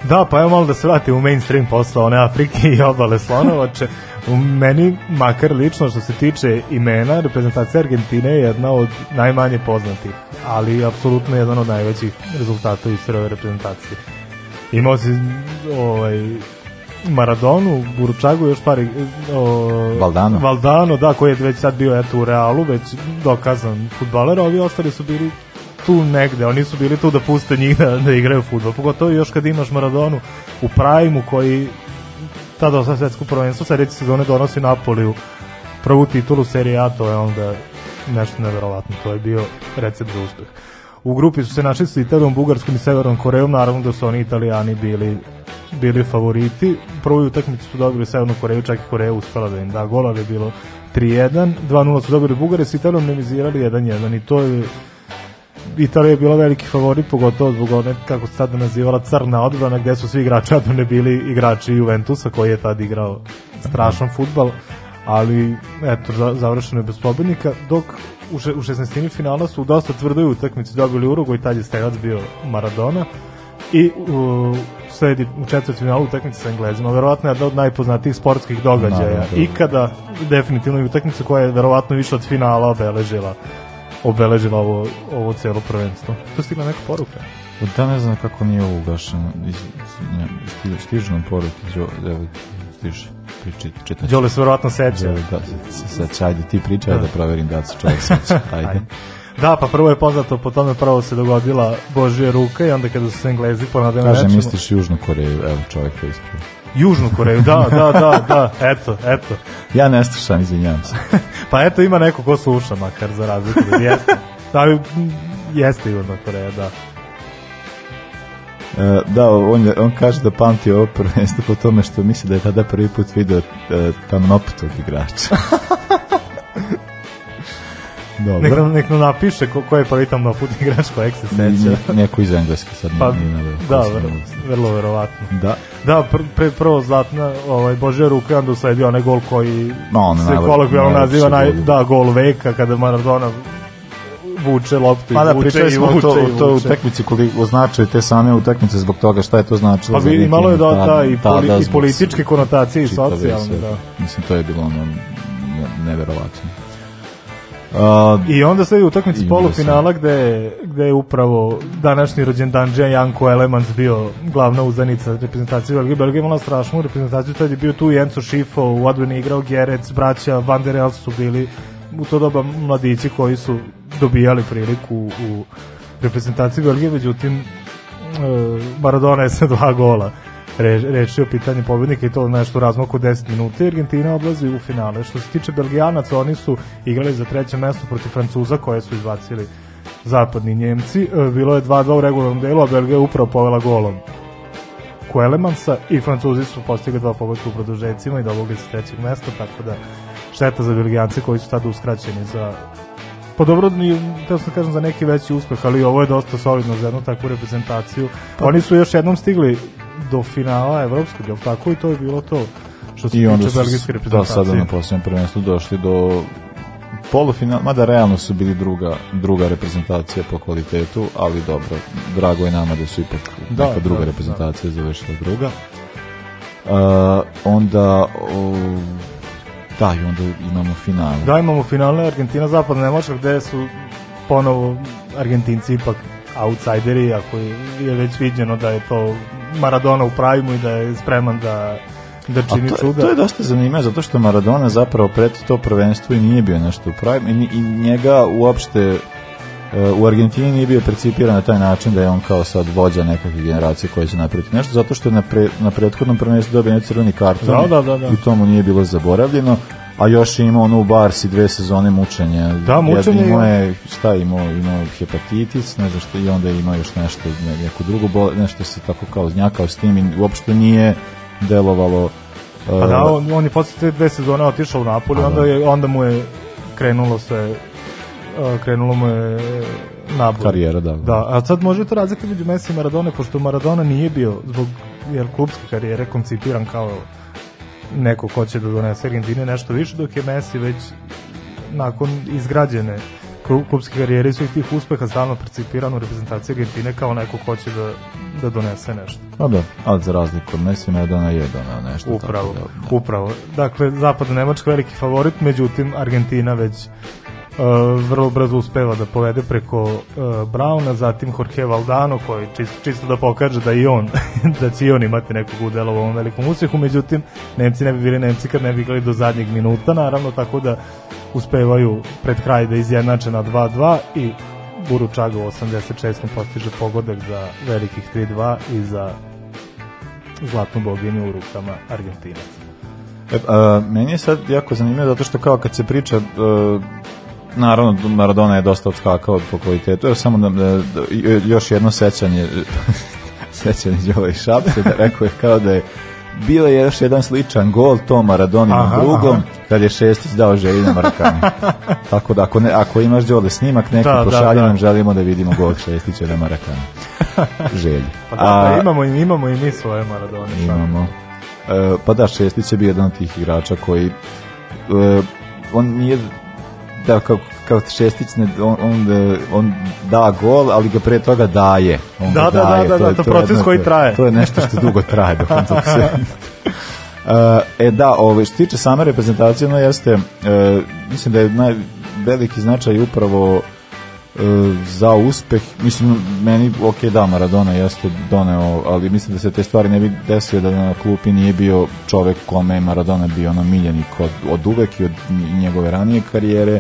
Da, pa evo malo da se vratim u mainstream posla one Afrike i obale slonovače. U meni, makar lično što se tiče imena, reprezentacija Argentine je jedna od najmanje poznatih, ali apsolutno jedan od najvećih rezultata iz sve reprezentacije. Imao si ovaj, Maradonu, Buručagu još par eh, o, Valdano. Valdano, da, koji je već sad bio eto u Realu, već dokazan futbaler, ovi ostali su bili tu negde, oni su bili tu da puste njih da, da igraju futbol, pogotovo još kad imaš Maradonu u Prajmu koji tada osva svetsko prvenstvo sledeće sezone donosi Napoliju prvu titulu serije A, to je onda nešto neverovatno, to je bio recept za uspeh. U grupi su se našli sa Italijom, Bugarskom i Severnom Korejom, naravno da su oni Italijani bili bili favoriti. Prvu utakmicu su dobili Severnu Koreju, čak i Koreja uspela da im da gol, ali je bilo 3-1, 2-0 su dobili Bugare, s Italijom nemizirali 1-1 i to je Italija je bila veliki favorit, pogotovo zbog one, kako se tada nazivala, crna odbrana, gde su svi igrači odbrane bili igrači Juventusa, koji je tad igrao strašan futbal, ali eto, završeno je bez pobednika, dok u, še, u 16. finala su u dosta tvrdoj utakmici dobili Urugu i tad je strelac bio Maradona i u, sledi u četvrti finalu utakmice sa Englezima. Verovatno je jedna od najpoznatijih sportskih događaja. Naravno, Ikada, definitivno i utakmica koja je verovatno više od finala obeležila obeležila ovo, ovo celo prvenstvo. Tu stigla neka poruka. Da ne znam kako nije ovo ugašeno. Stižu nam poruke. Evo, da, stiže. Pričit, Đole se verovatno seća. Da, da se seća. Ajde, ti pričaj da. da proverim da se čovjek seća. *laughs* Ajde. Ajde. Da, pa prvo je poznato, po tome prvo se dogodila Božija ruka i onda kada su se Englezi ponadeli nečemu... Kažem, misliš Južnu Koreju, evo čovjek je ispio. Južnu Koreju, da, da, da, da, *laughs* eto, eto. Ja ne slušam, izvinjavam se. *laughs* pa eto, ima neko ko sluša, makar za razliku, da jeste. Da, jeste Južna Koreja, da. E, da, on, je, on kaže da pamti ovo prvenstvo po tome što misli da je tada prvi put video e, tamnoptog igrača. *laughs* Dobro. Nek, nek napiše ko, ko je prvi tam na put igrač ko ekse seća. Neko iz Engleske sad pa, nije nabio. Da, ver, vrlo verovatno. Da. Da, pr, pre, prvo zlatna, ovaj, Božija ruka, onda usledio onaj gol koji no, se kolokvijalno naziva naj, da, gol veka, kada Maradona vuče loptu i Mada, vuče i vuče to, i to u tekmici koji označuje te same utakmice zbog toga šta je to značilo. Pa vi, malo je da, ta, i, poli, ta, da, i političke konotacije i socijalne. Da. Mislim, to je bilo ono neverovatno. Uh, I onda sledi utakmica polufinala gde, gde je upravo današnji rođendan Džen Janko Elemans bio glavna uzanica reprezentacije Belgije. Belgija imala strašnu reprezentaciju, tad je bio tu i Šifo, u odbrani igrao Gerec, braća Van der Elf su bili u to doba mladici koji su dobijali priliku u reprezentaciji Belgije, međutim e, Maradona je sa dva gola re, rešio pitanje pobednika i to nešto u razmaku 10 minuta i Argentina odlazi u finale. Što se tiče Belgijanaca, oni su igrali za treće mesto protiv Francuza koje su izbacili zapadni Njemci. E, bilo je 2-2 u regularnom delu, a Belgija je upravo povela golom Kuelemansa i Francuzi su postigli dva pogodka u produžecima i dobogli se trećeg mesta, tako da šteta za Belgijance koji su tada uskraćeni za Pa dobro, teo da sam kažem za neki veći uspeh, ali ovo je dosta solidno za jednu takvu reprezentaciju. Pa- oni su još jednom stigli do finala evropskog, jel tako? I to je bilo to što se tiče belgijske da, reprezentacije. Da, sada na posljednjem prvenstvu došli do polufinala, mada realno su bili druga, druga reprezentacija po kvalitetu, ali dobro, drago je nama da su ipak da, neka druga da, da. reprezentacija da. završila druga. Uh, onda uh, da, i onda imamo finale. Da, imamo finale Argentina-Zapadna Nemačka gde su ponovo Argentinci ipak outsideri, ako je već viđeno da je to Maradona u pravimu i da je spreman da da čini to, čuda. To je dosta zanimljivo zato što Maradona zapravo pred to prvenstvo i nije bio nešto u pravimu i, i njega uopšte e, u Argentini nije bio percipiran na taj način da je on kao sad vođa nekakve generacije koja će napraviti nešto, zato što je na, pre, na prethodnom prvenstvu dobio crveni karton da, da, da, da. i to mu nije bilo zaboravljeno, A još je imao ono u Barsi dve sezone mučenja. Da, mučenje. Imao je, šta imao, imao hepatitis, ne znam što, i onda je imao još nešto, neku drugo, bol, nešto se tako kao znjakao s tim i uopšte nije delovalo. Uh, pa da, e, on, on je posle te dve sezone otišao u Napoli, a, da. onda, je, onda mu je krenulo sve, uh, e, krenulo mu je nabor. Karijera, da. Da, a sad može to razlika među Messi i Maradona, pošto Maradona nije bio zbog jer, klubske karijere koncipiran kao neko ko će da donese Argentine nešto više, dok je Messi već nakon izgrađene klubske karijere i svih tih uspeha stalno percipiran u reprezentaciji Argentine kao neko ko će da, da donese nešto. Pa da, ali za razliku od Messi na jedan na a nešto upravo, tako da, da. Upravo, upravo. Dakle, Zapadna Nemačka veliki favorit, međutim Argentina već Eh, vrlo brzo uspeva da povede preko uh, Brauna, zatim Jorge Valdano koji čisto, čisto da pokaže da i on *laughs* da će i on imati nekog udela u ovom velikom uspehu, međutim Nemci ne bi bili Nemci kad ne bi igrali do zadnjeg minuta naravno tako da uspevaju pred kraj da izjednače na 2-2 i Buru Čaga u 86. postiže pogodak za velikih 3-2 i za zlatnu boginju u rukama Argentinaca. E, a, meni je sad jako zanimljivo zato što kao kad se priča a, e, naravno Maradona je dosta odskakao po kvalitetu, jer samo da, da, da, još jedno sećanje *laughs* sećanje Đole i Šapse da rekao je kao da je bio je još jedan sličan gol to Maradoninom drugom aha. kad je Šestić dao Željina Marakani. *laughs* Tako da ako, ne, ako imaš Đole snimak neki da, da pošalje nam želimo da vidimo gol Šestića na Marakani. *laughs* Želji. Pa, da, A, pa imamo, imamo i mi svoje Maradone. Imamo. E, pa da, Šestić je bio jedan od tih igrača koji e, on nije da, kao, kao Šestić ne, on, on, on da gol, ali ga pre toga daje. On da, da, da, daje. da, da, da, to, to, to proces jedno, koji traje. To je nešto što dugo traje do on *laughs* se... E, e da, ove, ovaj, što tiče same reprezentacije, no jeste e, mislim da je naj veliki značaj upravo za uspeh, mislim, meni, ok, da, Maradona jeste doneo, ali mislim da se te stvari ne bi desile da na klupi nije bio čovek kome je Maradona bio na miljenik od, od uvek i od njegove ranije karijere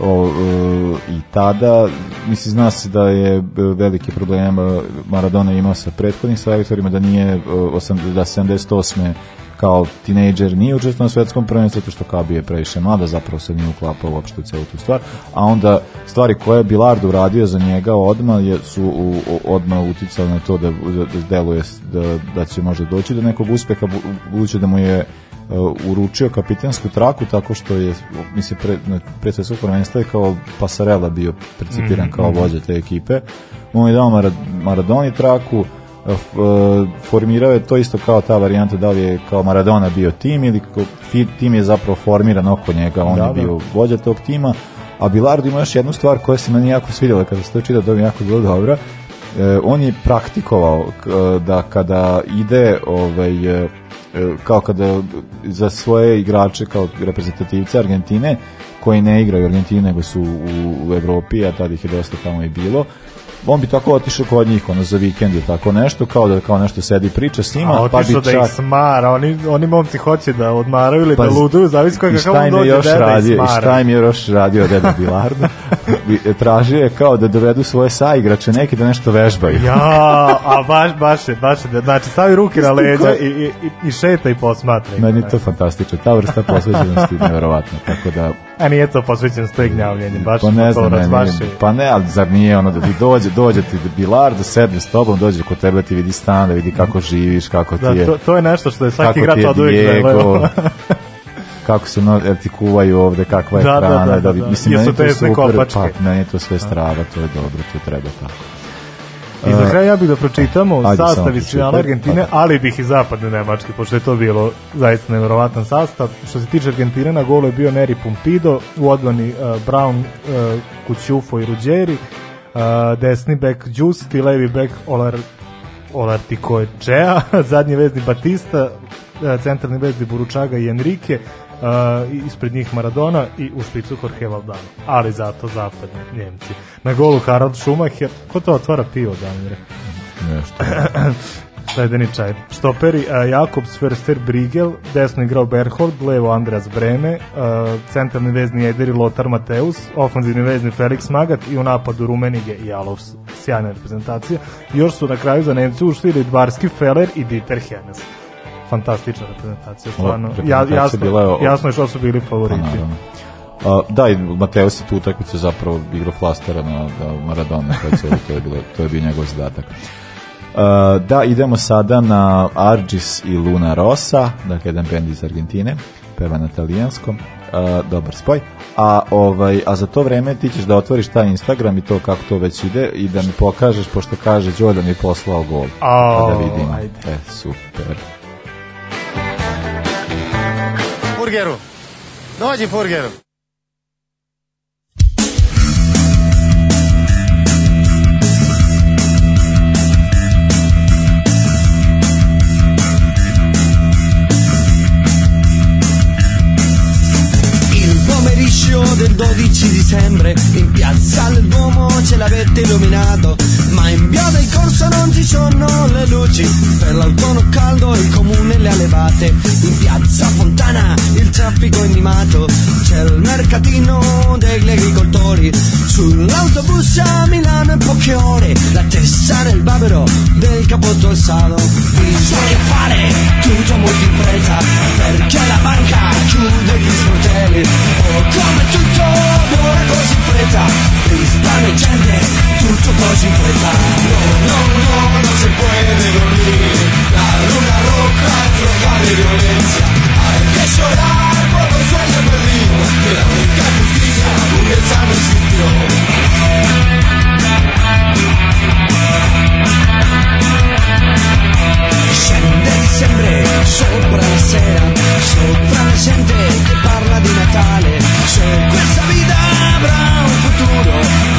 o, e, i tada mislim, zna se da je velike probleme Maradona imao sa prethodnim selektorima, da nije e, da 78 kao tinejdžer nije učestvovao na svetskom prvenstvu zato što kao bio je previše mlada, zapravo se nije uklapao uopšte u celu tu stvar, a onda stvari koje je Bilard uradio za njega odmah je, su u, odmah uticali na to da, da, da deluje da, da će možda doći do nekog uspeha budući da mu je uh, uručio kapitensku traku tako što je mislim pre na predsedstvo prvenstva je kao pasarela bio percipiran mm, kao mhm. vođa te ekipe. On je dao Marad, Maradoni traku, Eh, formirao je to isto kao ta varijanta da li je kao Maradona bio tim ili tim je zapravo formiran oko njega, on da, je da. bio vođa tog tima, a Bilardo ima još jednu stvar koja se meni jako svidjela kada se to čita, da mi jako bilo dobra, e, eh, on je praktikovao eh, da kada ide ovaj, kao kada za svoje igrače kao reprezentativce Argentine koji ne igraju Argentinu nego su u, u Evropi, a tad ih je dosta tamo i bilo, on bi tako otišao kod njih ono za vikend ili tako nešto kao da kao nešto sedi priča s njima pa bi čak... da ih smara oni oni momci hoće da odmaraju ili pa, da luduju zavisi kako kako dođe još deda radio, i šta im je još radio deda Bilardo *laughs* tražio je kao da dovedu svoje saigrače neki da nešto vežbaju ja a baš baš je baš da znači stavi ruke na leđa i, i, i, i šeta i posmatra meni to fantastično ta vrsta posvećenosti neverovatna tako da A nije to posvećeno stoji gnjavljenje, baš pa ne znam, ne, baš Pa ne, ali zar nije ono da ti dođe, dođe ti bilar, da sedne s tobom, dođe kod tebe, da ti vidi stan, da vidi kako živiš, kako da, ti je... Da, to, to je nešto što je svaki igrač od uvijek *laughs* kako se no, ti kuvaju ovde, kakva je da, da hrana, da, da, da, da, mislim, Jesu meni to super, kopačke. pa, meni to sve strava, to je dobro, to treba tako. I za kraj ja bih da pročitamo Ajde, sastav iz finala Argentine, Ajde. ali bih i zapadne Nemačke, pošto je to bilo zaista nevjerovatan sastav. Što se tiče Argentine, na golu je bio Neri Pumpido, u odbrani uh, Brown, uh, Kućufo i Ruđeri, uh, desni bek Đust i levi bek Olar, Olartikočea, *laughs* zadnji vezni Batista, uh, centralni vezni Buručaga i Enrique, uh, ispred njih Maradona i u špicu Jorge Valdano, ali zato zapadni Njemci. Na golu Harald Schumacher, ko to otvara pivo, Damire? Nešto. Ledeni *clears throat* da čaj. Stoperi uh, Jakob Sverster Brigel, desno igrao Berhold, levo Andreas Breme, uh, centralni vezni Ederi Lothar Mateus, ofanzivni vezni Felix Magat i u napadu Rumenige i Alovs. Sjajna reprezentacija. Još su na kraju za Nemci ušli Lidvarski, Feller i Dieter Hennes fantastična reprezentacija, stvarno. Ja, jasno, bila je, jasno je što su bili favoriti. Pa, naravno. A, da, i Mateo se tu utakmicu zapravo igrao flastera na, na Maradona, to je, bilo, to je bio njegov zadatak. A, da, idemo sada na Argis i Luna Rosa, dakle jedan bend iz Argentine, peva na talijanskom, a, dobar spoj. A, ovaj, a za to vreme ti ćeš da otvoriš taj Instagram i to kako to već ide i da mi pokažeš, pošto kaže Đordan je poslao gol. Oh, da vidim. Ajde. E, super. Hamburgeru. de Hamburgeru. buio del 12 dicembre in piazza del Duomo ce l'avete illuminato ma in via del corso non ci sono le luci per l'autunno caldo il comune le ha levate in piazza Fontana il traffico è animato c'è il mercatino degli agricoltori sull'autobus a Milano in poche ore la testa nel bavero del capotto capotorsano bisogna fare tutto molto in fretta perché la banca chiude gli sportelli o come tutto amore così in fretta devi stare gente tutto così in fretta no no no no se puede dormire la luna rocca es droga de violencia hay que llorar por los sueños la única justicia burguesa no existió Scende sopra la sera, sopra la gente che parla di Natale, Se questa esta vida habrá un futuro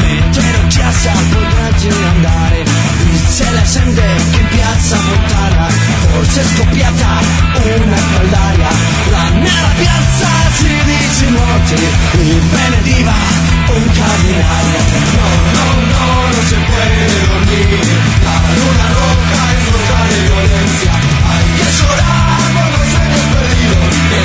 Metero ya se apoderó un andar Dice la gente in en piazza montada Por ser scoppiata una caldaria La nera piazza si dice noche Y benediva un cardinal No, no, no, no se puede dormir La luna roja es brutal de violencia Hay que llorar por se años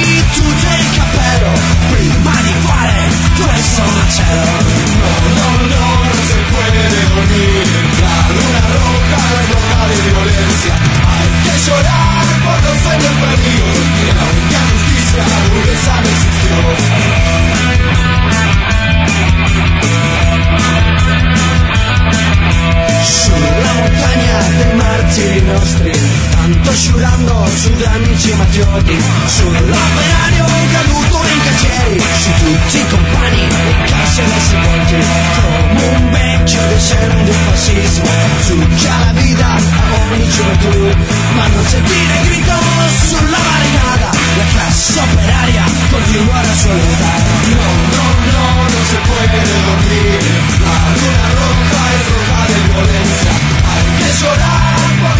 No, no, no, se puede dormir la luna roja, la floja de violencia Hay que llorar por los sueños perdidos, que la a justicia la pobreza no existió sto sciurando sugli amici mafiosi, sull'operario è caduto in cantieri, su tutti i compagni e casse dei sepolti, come un vecchio descende del fascismo, succia la vita a ogni gioventù, ma non sentire grido sulla marinata, la classe operaria continua resolta, no, no, no, no se puede dormir, la luna roja es roja de violencia, hay que llorar.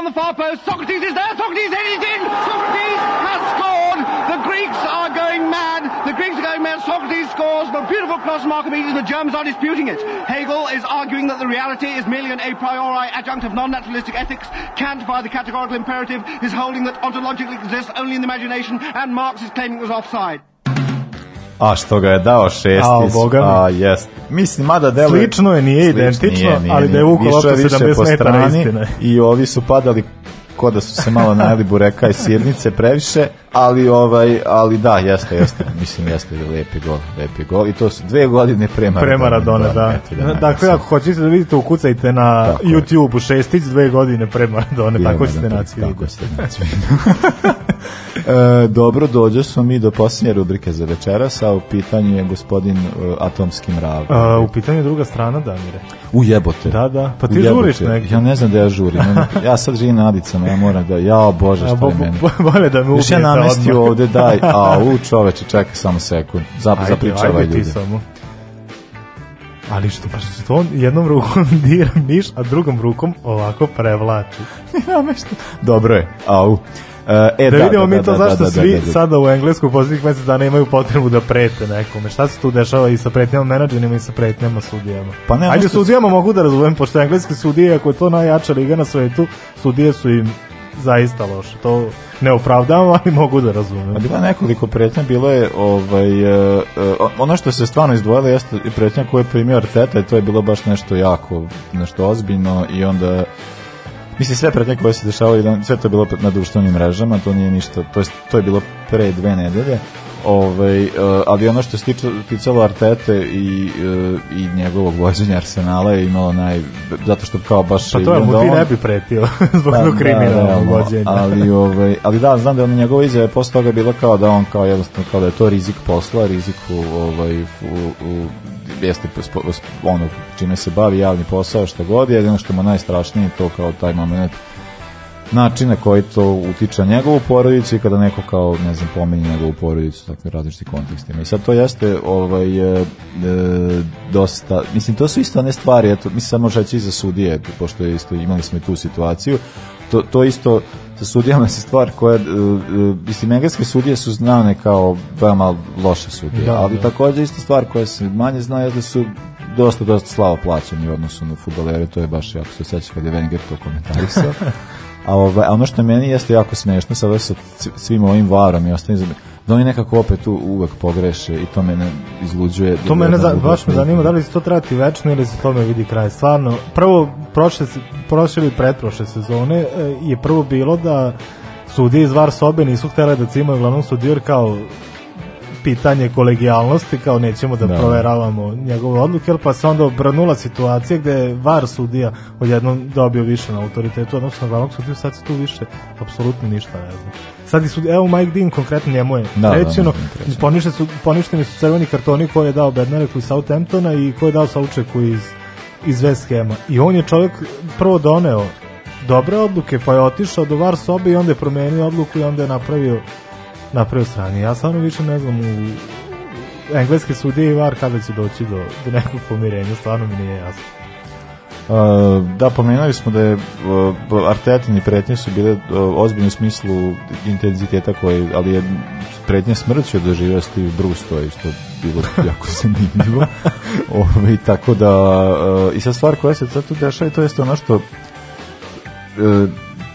on the far post. Socrates is there. Socrates headed in. Socrates has scored. The Greeks are going mad. The Greeks are going mad. Socrates scores. But beautiful cross Archimedes. The Germans are disputing it. Hegel is arguing that the reality is merely an a priori adjunct of non-naturalistic ethics. Kant, by the categorical imperative, is holding that ontologically exists only in the imagination. And Marx is claiming it was offside. A što ga je dao šestis. A, boga a, jest. Mislim, mada delo... Slično je, nije slično, identično, nije, nije, ali da je vuko loptu 70 metara istine. I ovi su padali ko da su se malo najeli bureka i sirnice previše, ali ovaj, ali da, jeste, jeste, mislim jeste da lepi gol, lepi gol i to su dve godine pre Maradona. Pre Maradona, da. da, da dakle, ako hoćete da vidite, ukucajte na YouTube-u šestic dve godine pre Maradona, tako ćete naći. Tako ćete naći. E, dobro, dođe smo mi do posljednje rubrike za večeras, a u pitanju je gospodin e, Atomski mrav. A, u pitanju je druga strana, Damire. U jebote. Da, da, pa ti žuriš negdje. Ja ne znam da ja žurim. Ja sad živim na Adicama, ja moram da, Ja, Bože, A, šta je meni. bo- Bolje da me ubijete Još ja namestio ovde, daj, *laughs* a u čoveče, čekaj samo sekund, Zap, Ajde, zapričavaj ajde ti ljudi. samo. Ali što, pa što on jednom rukom *laughs* dira niš, a drugom rukom ovako prevlači. *laughs* Ja, Namešta. Dobro je, au e, da, da vidimo da, mi da, to da, zašto da, da, svi sada u Englesku u poslednjih mesec dana imaju potrebu da prete nekome. Šta se tu dešava i sa pretnjama menadžerima i sa pretnjama sudijama? Pa ne, Ajde, sudijama se... mogu da razumem, pošto engleske sudije, ako je to najjača liga na svetu, sudije su im zaista loše. To ne opravdavam, *laughs* ali mogu da razumem. A pa bilo je nekoliko pretnja, bilo je ovaj, uh, ono što se stvarno izdvojilo jeste pretnja koje je primio Arteta i to je bilo baš nešto jako, nešto ozbiljno i onda Mislim, sve pretnje koje se dešavaju, sve to je bilo na društvenim mrežama, to nije ništa, to je, to je bilo pre dve nedelje, Ovaj, e, ali ono što se tiče, ticalo Artete i, e, i njegovog vođenja Arsenala je imalo naj... Zato što kao baš... Pa to je mu da ti ne bi pretio *laughs* zbog pa, da, kriminalnog da, da vođenja. Ali, *laughs* ovaj, ali da, znam da je njegova izjava je posle toga bila kao da on kao jednostavno kao da je to rizik posla, rizik u, ovaj, u, u jeste ono čime se bavi javni posao šta god je, jedino što mu najstrašnije to kao taj moment način na koji to utiče na njegovu porodicu i kada neko kao, ne znam, pomeni njegovu porodicu tako dakle, takvim različitim kontekstima. I sad to jeste ovaj, e, e, dosta, mislim, to su isto one stvari, eto, mislim, sad možda će i za sudije, pošto je isto, imali smo i tu situaciju, to, to isto sa sudijama se stvar koja, uh, mislim, engleske sudije su znane kao veoma loše sudije, da, ali da. takođe isto stvar koja se manje zna je da su dosta, dosta slavo plaćeni u odnosu na futbolere, to je baš, ako se seća kad je Wenger to komentarisao, *laughs* A, ovaj, ono što meni jeste jako smešno sada sa svim ovim varom i ostalim da oni nekako opet u, uvek pogreše i to mene izluđuje. Da to mene za, baš me zanima da li se to trati večno ili se tome vidi kraj. Stvarno, prvo prošle, prošle ili pretprošle sezone e, je prvo bilo da sudije iz VAR sobe nisu htjela da cimaju glavnom sudijor kao pitanje kolegijalnosti, kao nećemo da, da. proveravamo njegove odluke, pa se onda obranula situacija gde je VAR sudija odjednom dobio više na autoritetu, odnosno na glavnog sudiju, sad se tu više apsolutno ništa ne zna. Sad i sud, evo Mike Dean konkretno njemu je da, da rečeno, da, da, da, da. poništeni su, poništeni su crveni kartoni koje je dao Bednareku iz Southamptona i koji je dao Saučeku iz, iz West Hema. I on je čovjek prvo doneo dobre odluke, pa je otišao do VAR sobe i onda je promenio odluku i onda je napravio na prvoj strani. Ja stvarno više ne znam u engleske sudije i var kada će doći do, do nekog pomirenja, stvarno mi nije jasno. Uh, da, pomenuli smo da je uh, artetini pretnje su bile uh, ozbiljno u smislu intenziteta koji, ali je pretnje smrću je doživio Steve Bruce, to je isto bilo *laughs* jako zanimljivo. Ove, ovaj, tako da, uh, i sa stvar koja se sad tu dešava, to jeste ono što e,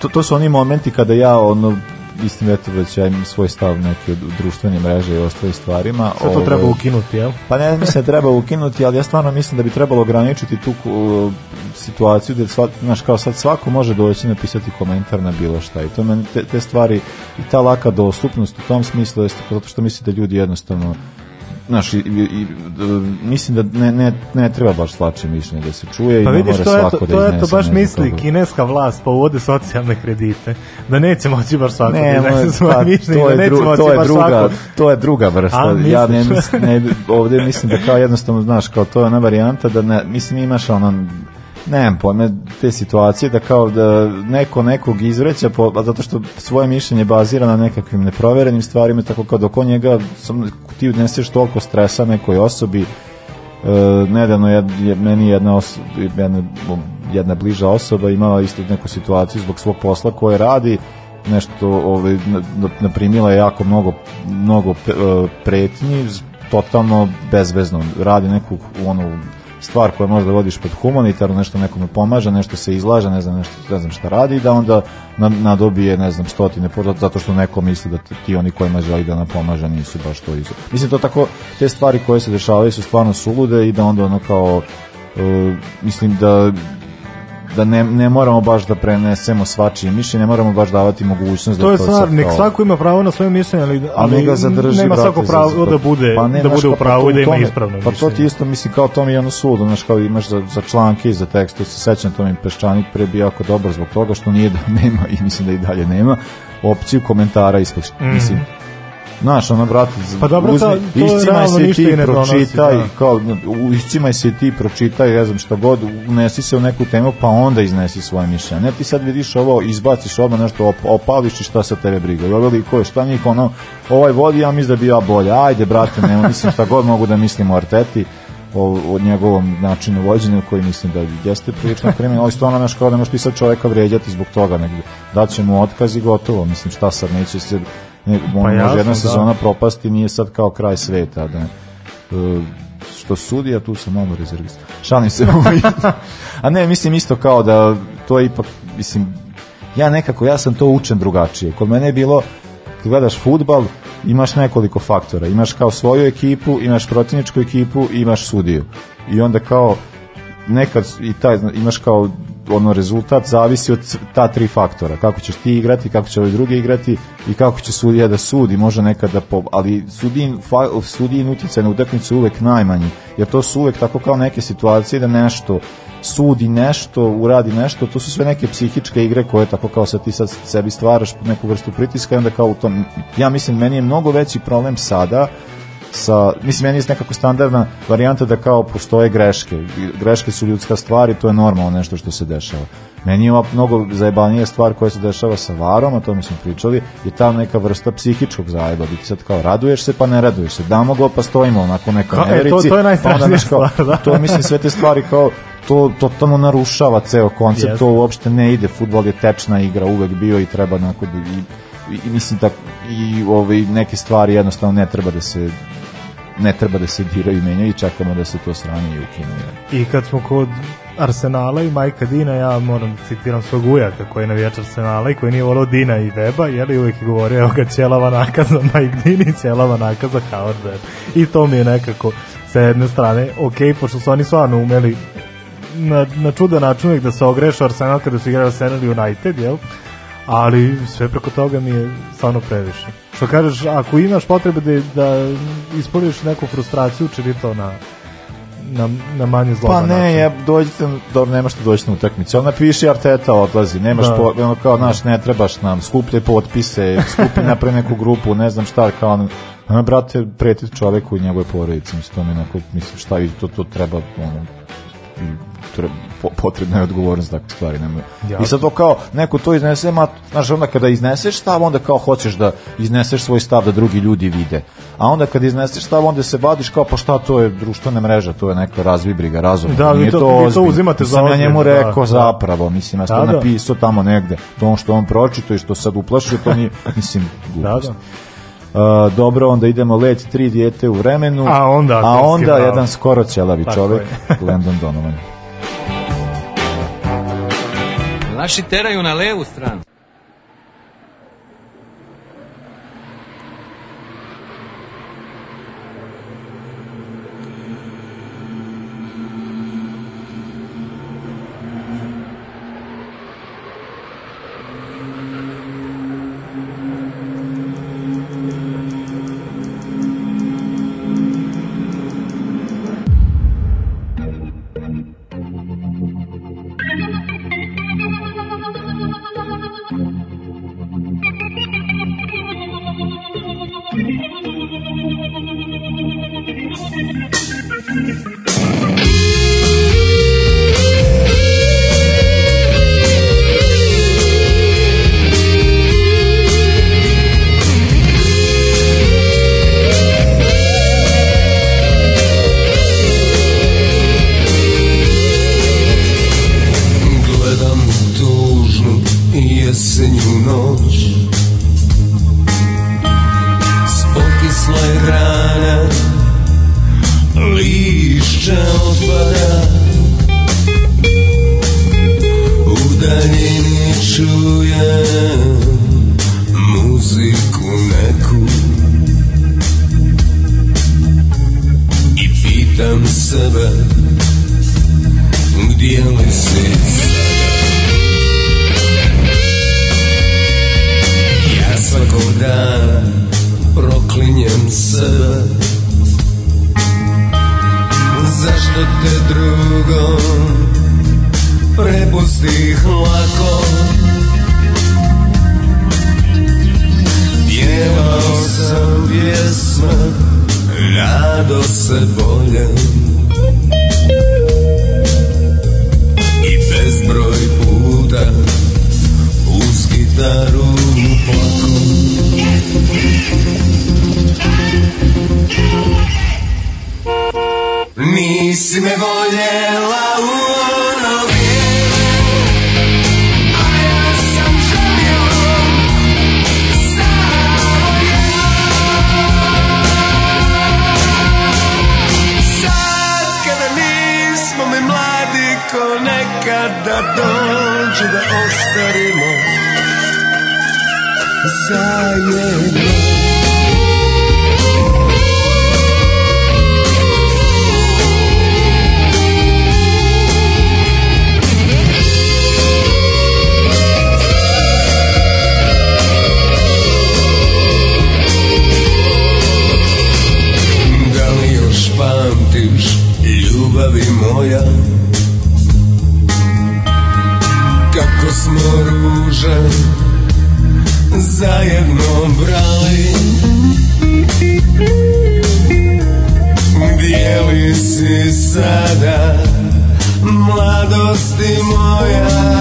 to, to su oni momenti kada ja ono istim vetrovaćajem svoj stav neki od društvene mreže i ostale stvarima. Sve to treba ovaj, ukinuti, jel? Pa ne, mislim da treba ukinuti, ali ja stvarno mislim da bi trebalo ograničiti tu uh, situaciju da svat, znaš, kao sad svako može doći napisati komentar na bilo šta i to meni te, te stvari i ta laka dostupnost u tom smislu jeste zato što mislim da ljudi jednostavno Znaš, i, i, mislim da ne, ne, ne treba baš svačije mišljenje da se čuje pa i vidiš, to eto, to da to baš misli koga. kineska vlast pa uvode socijalne kredite da neće moći baš svako da ne, da iznese svoje pa, mišljenje to da neće dru, moći to je baš druga, svako to je druga vrsta A, ja ne, mislim, ne, ovde mislim da kao jednostavno znaš kao to je ona varijanta da ne, mislim imaš ono nemam pojma, te situacije da kao da neko nekog izvreća po, a pa zato što svoje mišljenje bazira na nekakvim neproverenim stvarima, tako kao dok on njega, sam, ti odneseš toliko stresa nekoj osobi, e, nedavno jed, je, meni jedna, osoba jedna, jedna bliža osoba imala isto neku situaciju zbog svog posla koje radi, nešto ovaj, naprimila je jako mnogo, mnogo e, pretnji, totalno bezvezno, radi neku onu stvar koja možda vodiš pod humanitarno, nešto nekome pomaže, nešto se izlaže, ne znam, nešto, ne znam šta radi, da onda nadobije, ne znam, stotine poruka, zato što neko misli da ti oni kojima želi da nam pomaže nisu baš to izu. Mislim, to tako, te stvari koje se dešavaju su stvarno sulude i da onda ono kao, uh, mislim da da ne, ne moramo baš da prenesemo svačije mišljenje, ne moramo baš davati mogućnost to da je to je stvar, nek svako ima pravo na svoje mišljenje, ali, ali ne ga zadrži, nema svako pravo za, da bude, pa ne, da bude u pa pravu i da ima ispravno Pa to ti isto, mislim, kao to mi je ono sud, znaš, kao imaš za, za članke i za tekstu, se sećam, to mi Peščanik pre bio jako dobar zbog toga što nije da *laughs* nema i mislim da i dalje nema opciju komentara ispod, mm -hmm. mislim, Znaš, ono, brate, pa dobro, uzmi, to, to iscimaj se ti ne pročitaj, da. kao, iscimaj se ti, pročitaj, ne znam šta god, unesi se u neku temu, pa onda iznesi svoje mišljenje. Ne, ti sad vidiš ovo, izbaciš odmah nešto, op, opališ i šta sa tebe briga. Ovo ko je, šta njih, ono, ovaj vodi, ja mislim da bi ja bolje. Ajde, brate, nema, mislim šta god mogu da mislim o Arteti o, o njegovom načinu vođenja koji mislim da jeste prilično krimen, ali stvarno nešto kao da možeš ti sad čoveka vređati zbog toga negdje. Da će mu otkaz i gotovo, mislim šta sad neće se Ne, pa može jasno, jedna da. sezona propasti, nije sad kao kraj sveta. Da. E, što sudi, a tu sam malo rezervista. Šalim se. *laughs* a ne, mislim isto kao da to je ipak, mislim, ja nekako, ja sam to učen drugačije. Kod mene je bilo, kad gledaš futbal, imaš nekoliko faktora. Imaš kao svoju ekipu, imaš protivničku ekipu, imaš sudiju. I onda kao, nekad i taj, imaš kao ono rezultat zavisi od ta tri faktora. Kako ćeš ti igrati, kako će ovi drugi igrati i kako će sudija da sudi, može nekada da po, ali sudin fa, sudin utjecaj na utakmicu uvek najmanji. Jer to su uvek tako kao neke situacije da nešto sudi nešto, uradi nešto, to su sve neke psihičke igre koje tako kao sa ti sad sebi stvaraš neku vrstu pritiska i onda kao u tom, ja mislim meni je mnogo veći problem sada sa, mislim, meni je nekako standardna varijanta da kao postoje greške. Greške su ljudska stvar i to je normalno nešto što se dešava. Meni je ova mnogo zajebanija stvar koja se dešava sa varom, a to mi smo pričali, je ta neka vrsta psihičkog zajeba. Ti sad kao raduješ se pa ne raduješ se. Damo go pa stojimo onako neka Ka, neverici. To, to je pa najstrašnija stvar, da. To mislim sve te stvari kao to totalno narušava ceo koncept, yes. to uopšte ne ide, futbol je tečna igra, uvek bio i treba onako da i, i mislim da i ove ovaj, neke stvari jednostavno ne treba da se ne treba da se diraju menjaju i čekamo da se to sranje i ukinu. I kad smo kod Arsenala i Majka Dina, ja moram da citiram svog ujaka koji je navijač Arsenala i koji nije volao Dina i Veba, jer je uvijek govorio, evo ga ćelava naka za Mike Dean i ćelava naka Howard I to mi je nekako sa jedne strane, ok, pošto su oni stvarno umeli na, na čudan način da se ogreša Arsenal kada su igrali Arsenal United, jel? ali sve preko toga mi je stvarno previše. Što kažeš, ako imaš potrebe da, da ispoliš neku frustraciju, čini to na na, na manje zlo. Pa ne, način. ja dođite, dobro, nema što dođete na utakmicu. Ona piše Arteta odlazi, nemaš da. po, ono kao naš ne trebaš nam, skupljaj potpise, skupi *laughs* napre neku grupu, ne znam šta, kao ono, ono brate, preti čoveku i njegove porodice, mislim, to mi neko, mislim, šta, to, to treba, ono, potrebna je odgovornost takve stvari. Nema. I sad to kao, neko to iznese, ma, znaš, onda kada izneseš stav, onda kao hoćeš da izneseš svoj stav da drugi ljudi vide. A onda kada izneseš stav, onda se vadiš kao, pa šta, to je društvena mreža, to je neka razvibriga, razum. Da, vi to, to, to, uzimate za Sam ja njemu da. rekao da, zapravo, mislim, ja sam da, da. napisao tamo negde, to on što on pročito i što sad uplašio, to nije, mislim, glupost. Da, da. Uh, dobro, onda idemo let tri dijete u vremenu, a onda, a onda bravo. jedan skoro ćelavi čovek, *laughs* Landon Donovan. Naši teraju na levu stranu. zajedno brali Dijeli si sada mladosti moja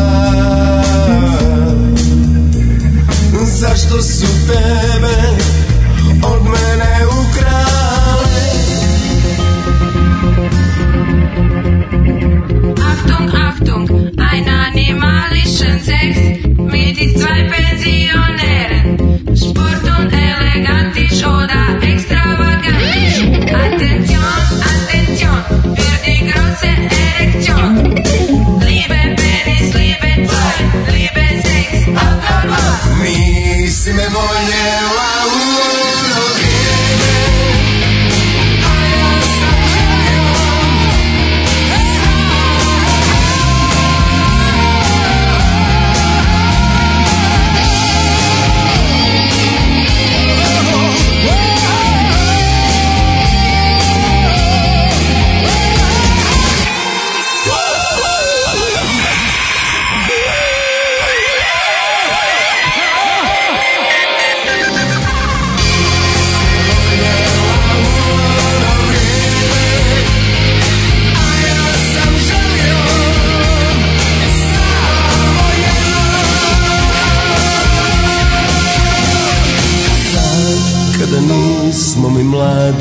Zašto su tebe od mene ukrali Achtung, Achtung, ein animalischen Sex mit die zwei Pensionen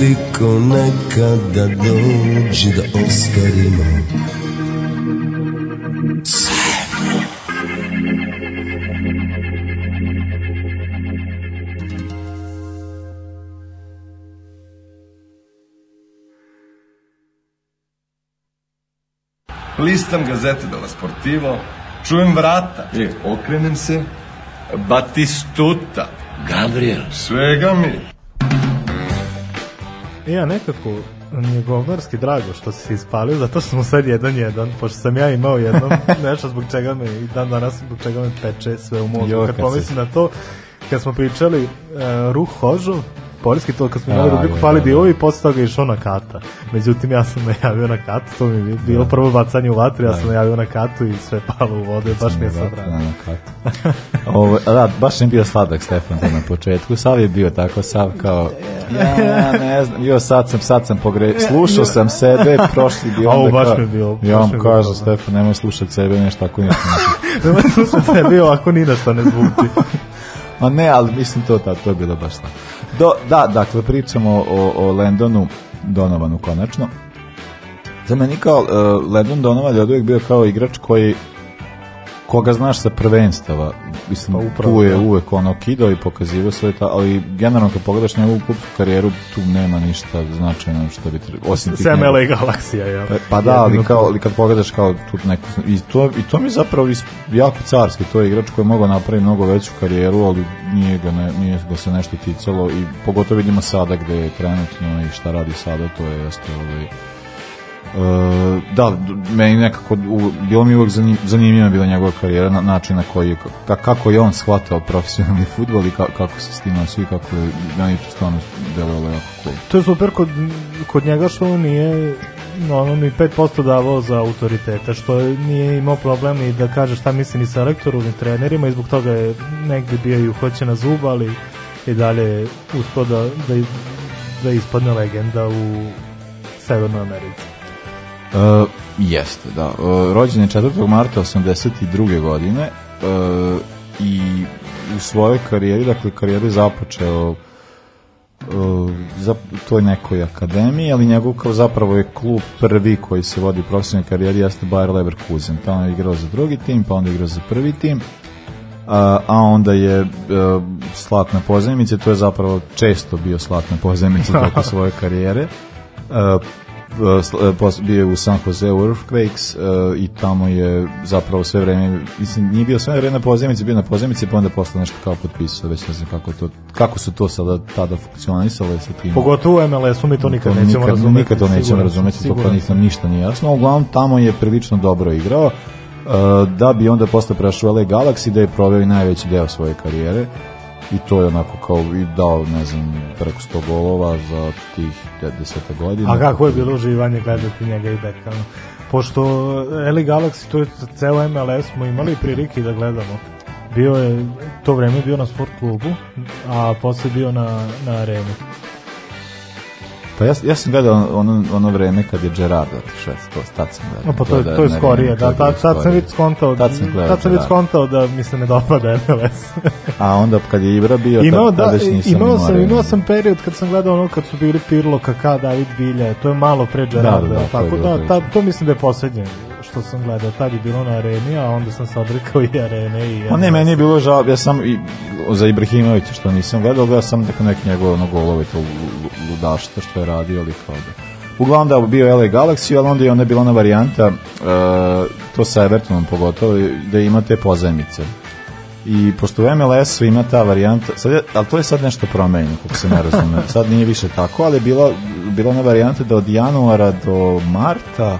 radi ko nekada dođi da ostarimo Listam gazete della Sportivo, čujem vrata. E, okrenem se, Batistuta. Gabriel. Svega mi. Ja, e, nekako mi je govnarski drago što si se ispalio, zato što smo sad jedan jedan, pošto sam ja imao jedno *laughs* nešto zbog čega me, i dan danas zbog čega me peče sve u mozgu. Kad pomislim si. na to, kad smo pričali uh, Ruh Hožov, poljski, to kad smo imali rubriku Fali dio da, da. i posle toga išao na kata. Međutim, ja sam najavio na katu, to mi je bilo da. prvo bacanje u vatru, ja sam najavio na katu i sve palo u vode, baš mi je sad rano. Na katu. *laughs* Ovo, da, baš sam bio sladak Stefan na početku, Sav je bio tako, Sav kao, ja, *laughs* ja ne znam, jo sad sam, sad sam pogre... slušao sam sebe, prošli bi *laughs* onda baš je bio, ja vam kažem, Stefan, nemoj slušati sebe, nešto tako nešto. nemoj slušati sebe, ovako ni na šta ne zvuči. Ma ne, ali mislim to, da, to je bilo baš slavno. Do, da, dakle, pričamo o, o Landonu Donovanu konačno. Za meni kao uh, e, Landon Donovan je uvijek bio kao igrač koji koga znaš sa prvenstava, mislim, pa tu je uvek ono kidao i pokazivao sve ta, ali generalno kad pogledaš njegovu klubsku karijeru, tu nema ništa značajno što bi trebalo. Osim tih Sem LA Galaksija, ja. Pa, pa da, ali, kao, ali kad pogledaš kao tu neku, i to, i to mi zapravo zapravo jako carski, to je igrač koji je mogao napraviti mnogo veću karijeru, ali nije ga, ne, nije ga se nešto ticalo i pogotovo vidimo sada gde je trenutno i šta radi sada, to je jeste ovaj, Eh, da, meni nekako, bilo mi uvek zanimljiva bila njegova karijera, na, način na koji, ka, kako je on shvatao profesionalni futbol i ka, kako se s tim nosio i kako je, meni to stvarno delovalo jako cool. To je super kod, kod njega što on nije ono mi 5% davao za autoriteta, što nije imao problem ni da kaže šta misli ni selektoru, ni trenerima i zbog toga je negde bio i uhoćen na zub, ali i dalje uspio da, da, da ispadne legenda u Severnoj Americi. Uh, jeste, da. Uh, rođen je 4. marta 82. godine uh, i u svojoj karijeri, dakle karijeri započeo Uh, za to je nekoj akademiji, ali njegov kao zapravo je klub prvi koji se vodi u profesionalnoj karijeri jeste Bayer Leverkusen. Tamo je igrao za drugi tim, pa onda igrao za prvi tim. Uh, a onda je uh, slatna pozemice, to je zapravo često bio slatna pozemice tokom *laughs* svoje karijere. E, bio je u San Jose u Earthquakes e, i tamo je zapravo sve vreme, mislim, nije bio sve vreme na pozemici, bio na pozemici, pa onda postao nešto kao potpisao, već ne znam kako, to, kako su to sada tada funkcionisale sa tim. Pogotovo u MLS-u mi to nikad to, nećemo nikad, razumeti. Nikad to nećemo siguran, razumeti, siguran. to pa nisam ništa nije jasno. Uglavnom, tamo je prilično dobro igrao, e, da bi onda posle prešao LA Galaxy da je proveo i najveći deo svoje karijere i to je onako kao i dao, ne znam, preko 100 golova za tih 10 godina. A kako je bilo uživanje gledati njega i Beckham? Pošto Eli eh, Galaxy, to je ceo MLS, smo imali prilike da gledamo. Bio je, to vreme bio na sport klubu, a posle bio na, na areni. Pa ja, ja sam gledao ono, ono vreme kad je Gerard otišao, to, tad sam gledao. No, pa to, da, da, to, je, da, to je skorije, da, tad, tad sam već skontao, tad sam, gledao, tad sam već skontao da mi se ne dopada MLS. A onda kad je Ibra bio, imao, tad, da, tad već nisam imao sam, imao sam period kad sam gledao ono kad su bili Pirlo, Kaká, David Bilja, to je malo pre Gerarda, da, da, da, tako da, to, da, to mislim da je poslednje što sam gledao, tad je bilo na areni, a onda sam se obrikao i arene. I pa ne, meni je bilo žao, ja sam i, za Ibrahimovića što nisam gledao, gledao sam neko neki njegov ono golove, to ludašta što je radio, ali kao da. Uglavnom da bio LA Galaxy, ali onda je onda bila ona varijanta, uh, to sa Evertonom pogotovo, da imate pozajmice i pošto u MLS-u ima ta varijanta, sad, ali to je sad nešto promenjeno, kako se ne razume, sad nije više tako, ali je bila, bila ona varijanta da od januara do marta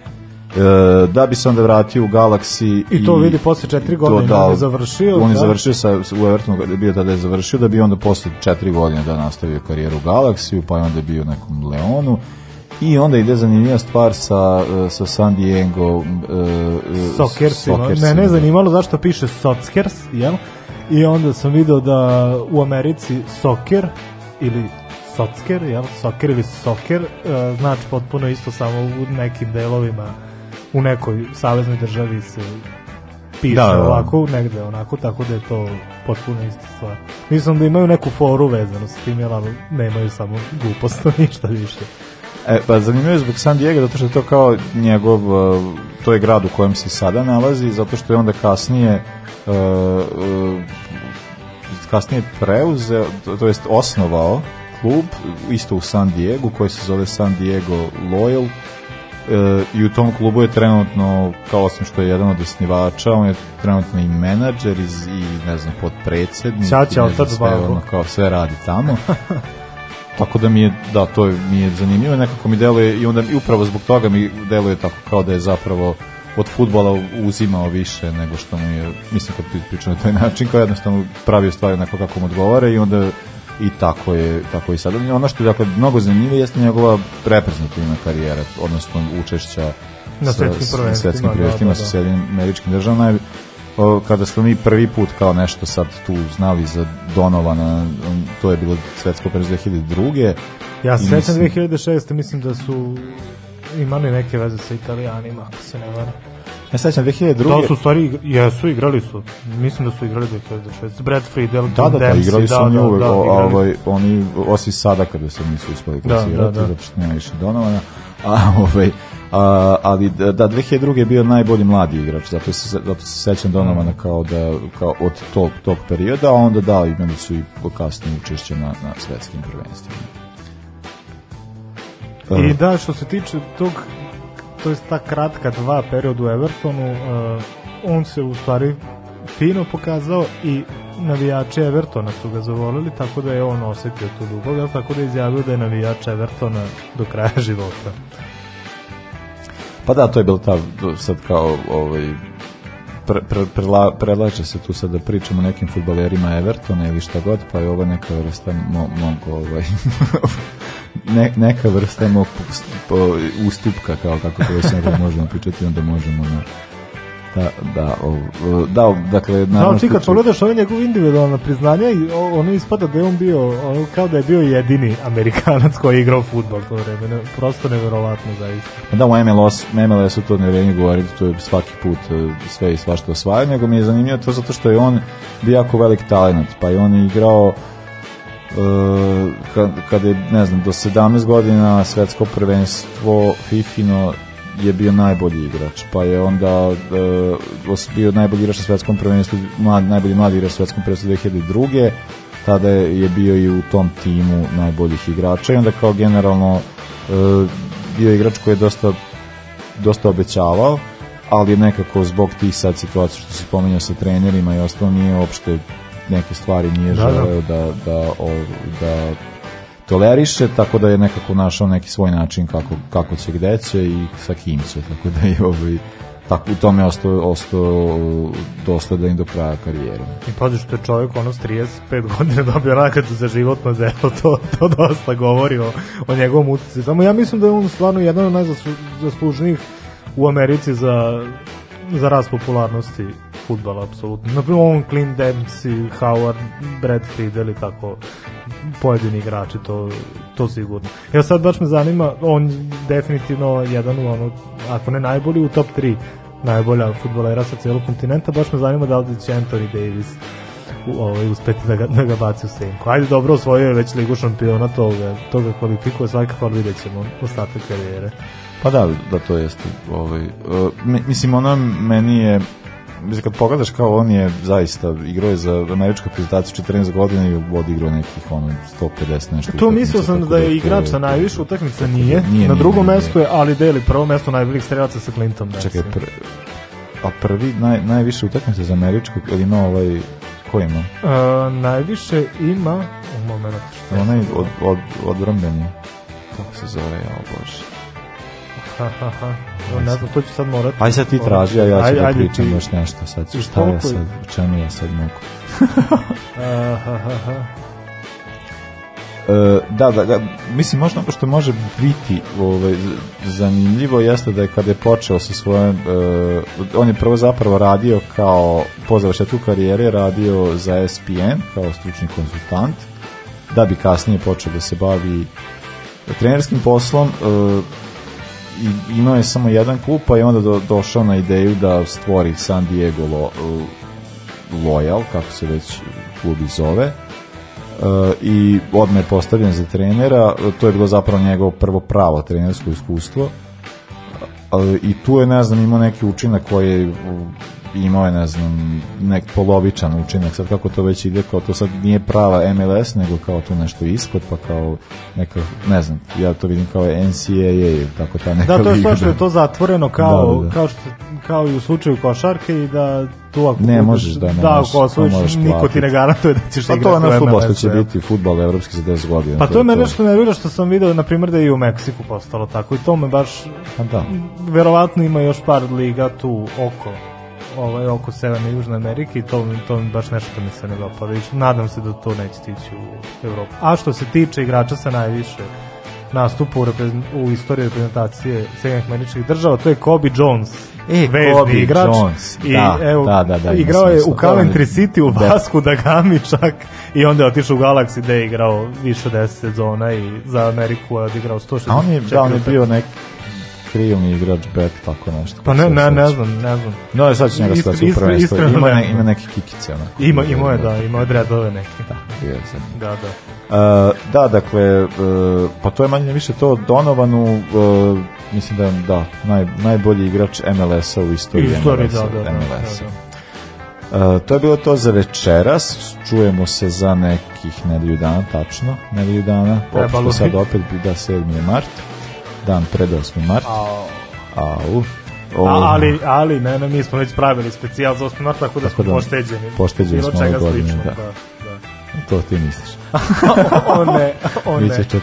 E, da bi se onda vratio u Galaxy i to vidi posle 4 godine da, on je završio on je da? završio sa, u Evertonu bio tada je završio da bi onda posle 4 godine da nastavio karijeru u Galaxy pa je onda bio nekom Leonu i onda ide zanimljiva stvar sa, sa San Diego uh, e, Sokersima. Sokersima. Mene je da. zanimalo zašto piše Sockers, jel? I onda sam video da u Americi soker ili soccer, jel? Soker ili soker uh, e, znači potpuno isto samo u nekim delovima u nekoj saveznoj državi se piše da, da, da. ovako, negde onako, tako da je to potpuno ista stvar. Mislim da imaju neku foru vezanu sa tim, jer nemaju samo glupost, *laughs* ništa više. E, pa zanimljivo je zbog San Diego, zato što je to kao njegov, e, to je grad u kojem se sada nalazi, zato što je onda kasnije uh, kasnije preuzeo, to, to jest osnovao klub, isto u San Diego, koji se zove San Diego Loyal E, i u tom klubu je trenutno, kao osim što je jedan od osnivača, on je trenutno i menadžer i, i ne znam, podpredsednik. Ćao, ćao, tad ono, kao sve radi tamo. *laughs* tako da mi je, da, to je, mi je zanimljivo, nekako mi deluje i onda i upravo zbog toga mi deluje tako kao da je zapravo od futbola uzimao više nego što mu je, mislim kad pričam na taj način, kao jednostavno pravio stvari onako kako mu odgovore i onda i tako je tako i sad ono što je dakle mnogo zanimljivo jeste njegova reprezentativna karijera odnosno učešća na svetskim prvenstvima, svetskim da, prvenstvima da, da, da. sa Sjedinim američkim državama kada smo mi prvi put kao nešto sad tu znali za Donovana to je bilo svetsko prvenstvo 2002. Ja se sećam 2006. mislim da su imali neke veze sa Italijanima ako se ne varam Ja sećam 2002. Da su stari jesu igrali su. Mislim da su igrali 2006. Brad Friedel, da, da, da, igrali su da, oni da, uvek, da, da, ovaj, oni osim sada kada se nisu uspeli klasirati, da, da, da. zato što nema više Donovana, a *laughs* ovaj a, ali da, da 2002 je bio najbolji mladi igrač zato se zato se sećam Donovana kao da kao od tog tog perioda a onda da imali su i kasnije učešće na na svetskim prvenstvima I e. da, što se tiče tog to je ta kratka dva period u Evertonu, uh, on se u stvari fino pokazao i navijači Evertona su ga zavolili, tako da je on osetio tu ljubav, tako da je izjavio da je navijač Evertona do kraja života. Pa da, to je bilo ta, sad kao ovaj, pre, pre, se tu sad da pričamo o nekim futbalerima Evertona ili šta god, pa je ovo neka vrsta mo, ovaj, *laughs* ne, neka vrsta mog ustupka kao kako to sam da možemo pričati, onda možemo na da, da, da, dakle, na Znam, ti kad pogledaš ove njegove individualne priznanja, ono ispada da je on bio, ono, kao da je bio jedini Amerikanac koji je igrao futbol to vreme, ne, prosto neverovatno zaista. Pa da, u MLS, MLS-u to ne vredi govoriti, to je svaki put e, sve i svašta osvaja, nego mi je zanimljivo to zato što je on bio jako velik talent, pa je on igrao Uh, e, kada kad je, ne znam, do 17 godina svetsko prvenstvo Fifino je bio najbolji igrač, pa je onda uh, bio najbolji igrač na svetskom prvenstvu, mlad, najbolji mladi igrač na svetskom prvenstvu 2002. Tada je bio i u tom timu najboljih igrača i onda kao generalno uh, bio igrač koji je dosta, dosta obećavao, ali nekako zbog tih sad situacija što se pominjao sa trenerima i ostalo nije uopšte neke stvari nije da, da. želeo da, da, da, da toleriše, tako da je nekako našao neki svoj način kako, kako će gde će i sa kim će, tako da je ovaj, tako u tome ostao, ostao dosledan do kraja karijere. I pazi što je čovjek ono s 35 godina dobio nagradu za životno delo, to, to dosta govori o, o njegovom utjeci. Samo ja mislim da je on stvarno jedan od najzaslužnijih u Americi za, za rast popularnosti futbala, apsolutno. Na primjer, on, Clint Dempsey, Howard, Brad Friedel i tako pojedini igrači, to, to sigurno. Evo sad baš me zanima, on definitivno jedan u ono, ako ne najbolji, u top 3 najbolja futbolera sa cijelog kontinenta, baš me zanima da li će Anthony Davis u, ovaj, uspeti da ga, da ga baci u senku. Ajde, dobro, osvojio je već ligu šampiona toga, toga kvalifikuje svakako, ali vidjet ćemo ostatak karijere. Pa da, da to jeste. Ovaj, uh, mislim, ona meni je mislim kad pogledaš kao on je zaista igrao je za američku reprezentaciju 14 godina i odigrao nekih ono 150 nešto. To mislio sam da, da je igrač sa najviše utakmica da nije. nije. Na drugom mestu je ali deli prvo mesto najboljih strelaca sa Clintom. Da Čekaj, pr a pa prvi naj, najviše utakmica za američku ili ima ovaj ko ima? Uh, najviše ima u momentu. Onaj od, od, od, odbrambeni. Kako se zove, ja, oh bože. Ha, ha, ha. Ne znam, to ću sad morati. Aj sad ti traži, a ja ću da pričam ti... još nešto sad. Šta je sad, u čemu ja sad mogu? *laughs* E, da, da, da, mislim, možda ono što može biti ovaj, zanimljivo jeste da je kada je počeo sa svojom, eh, on je prvo zapravo radio kao, po završetku karijere, radio za SPN kao stručni konsultant, da bi kasnije počeo da se bavi trenerskim poslom, eh, i, imao je samo jedan klub, pa je onda do, došao na ideju da stvori San Diego lo, Loyal, kako se već klub i zove, e, i odme je postavljen za trenera, to je bilo zapravo njegovo prvo pravo trenersko iskustvo, e, i tu je, ne znam, imao neki učinak koji je imao je, ne znam, nek polovičan učinak, sad kako to već ide, kao to sad nije prava MLS, nego kao tu nešto ispod, pa kao neka, ne znam, ja to vidim kao NCAA, tako ta neka Da, to je liga. što je to zatvoreno kao, da, da, da. kao, što, kao i u slučaju košarke i da tu ako ne, možeš da, ne da ako osvojiš, niko ti ne garantuje da ćeš pa igrati to je ono što će biti futbol evropski za 10 godina. Pa to, je me nešto nervira što sam video, na primjer, da je i u Meksiku postalo tako i to me baš, pa da. verovatno ima još par liga tu oko ovaj, oko Severne i Južne Amerike i to, to mi baš nešto mi se ne dopada. Nadam se da to neće stići u Evropu. A što se tiče igrača sa najviše nastupa u, u istoriji reprezentacije Sjedinjenih američkih država, to je Kobe Jones, E, vezni Kobe igrač. Jones. I, da, evo, da, da, da, igrao je u Coventry da. City, u Vasku da. Gami čak i onda je otišao u Galaxy da je igrao više od 10 sezona i za Ameriku je odigrao 160. A on je, da, on je bio nek, krilni igrač bet, tako nešto. Pa ne, ne, ne znam, ne znam. No, sad će njega stati u prvenstvu. Ima, ne, ima neke kikice. Onako. Ima, ima je, da, ima odredove neke. Da, je, sad. da, da. Uh, da, dakle, uh, pa to je manje više to Donovanu, uh, e, mislim da je, da, naj, najbolji igrač MLS-a u istoriji, istoriji MLS-a. Da, da, mls Da, da. Uh, to je bilo to za večeras. Čujemo se za nekih nedelju dana, tačno, nedelju dana. Trebalo bi. sad opet bi da 7. mart dan pred 8. mart. Au. Au. O, ali, ali, ne, ne, mi smo već pravili specijal za 8. mart, tako da smo da, pošteđeni. Pošteđeni smo ove godine, da. da. da. To ti misliš. *laughs* o ne, o ne. Biće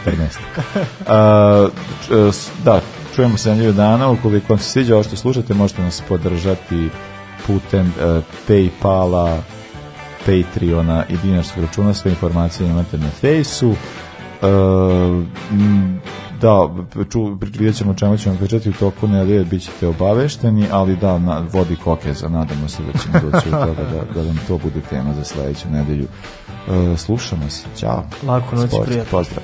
14. Uh, e, da, čujemo se na ljubi dana. Ukoliko vam se sviđa ovo što slušate, možete nas podržati putem uh, Paypala, Patreona i dinarskog računa. Sve informacije imate na Fejsu. Ehm, da, ču, vidjet ćemo čemu ćemo pričati u toku nedelje, bit ćete obavešteni, ali da, na, vodi kokeza, nadamo se da ćemo doći u toga da, da vam to bude tema za sledeću nedelju. E, slušamo se, ćao. Laku noć, Sport, prijatno. Pozdrav.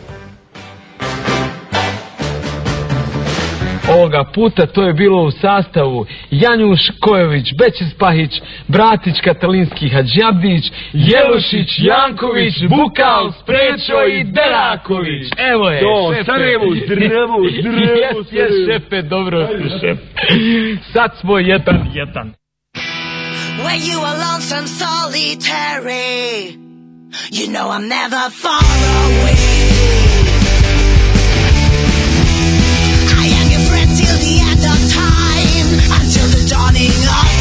Ovoga puta to je bilo u sastavu Janjuš Kojović, Bečespahić, Bratić Katalinski Hadžabdić, Jelušić, Janković, Bukal, Sprečo i Deraković. Evo je, Do, šepe. Sarajevo, drevo, drevo, jes, *laughs* jes, šepe, dobro, šepe. Sad smo jedan, jedan. When you are lonesome solitary You know I'm never far away being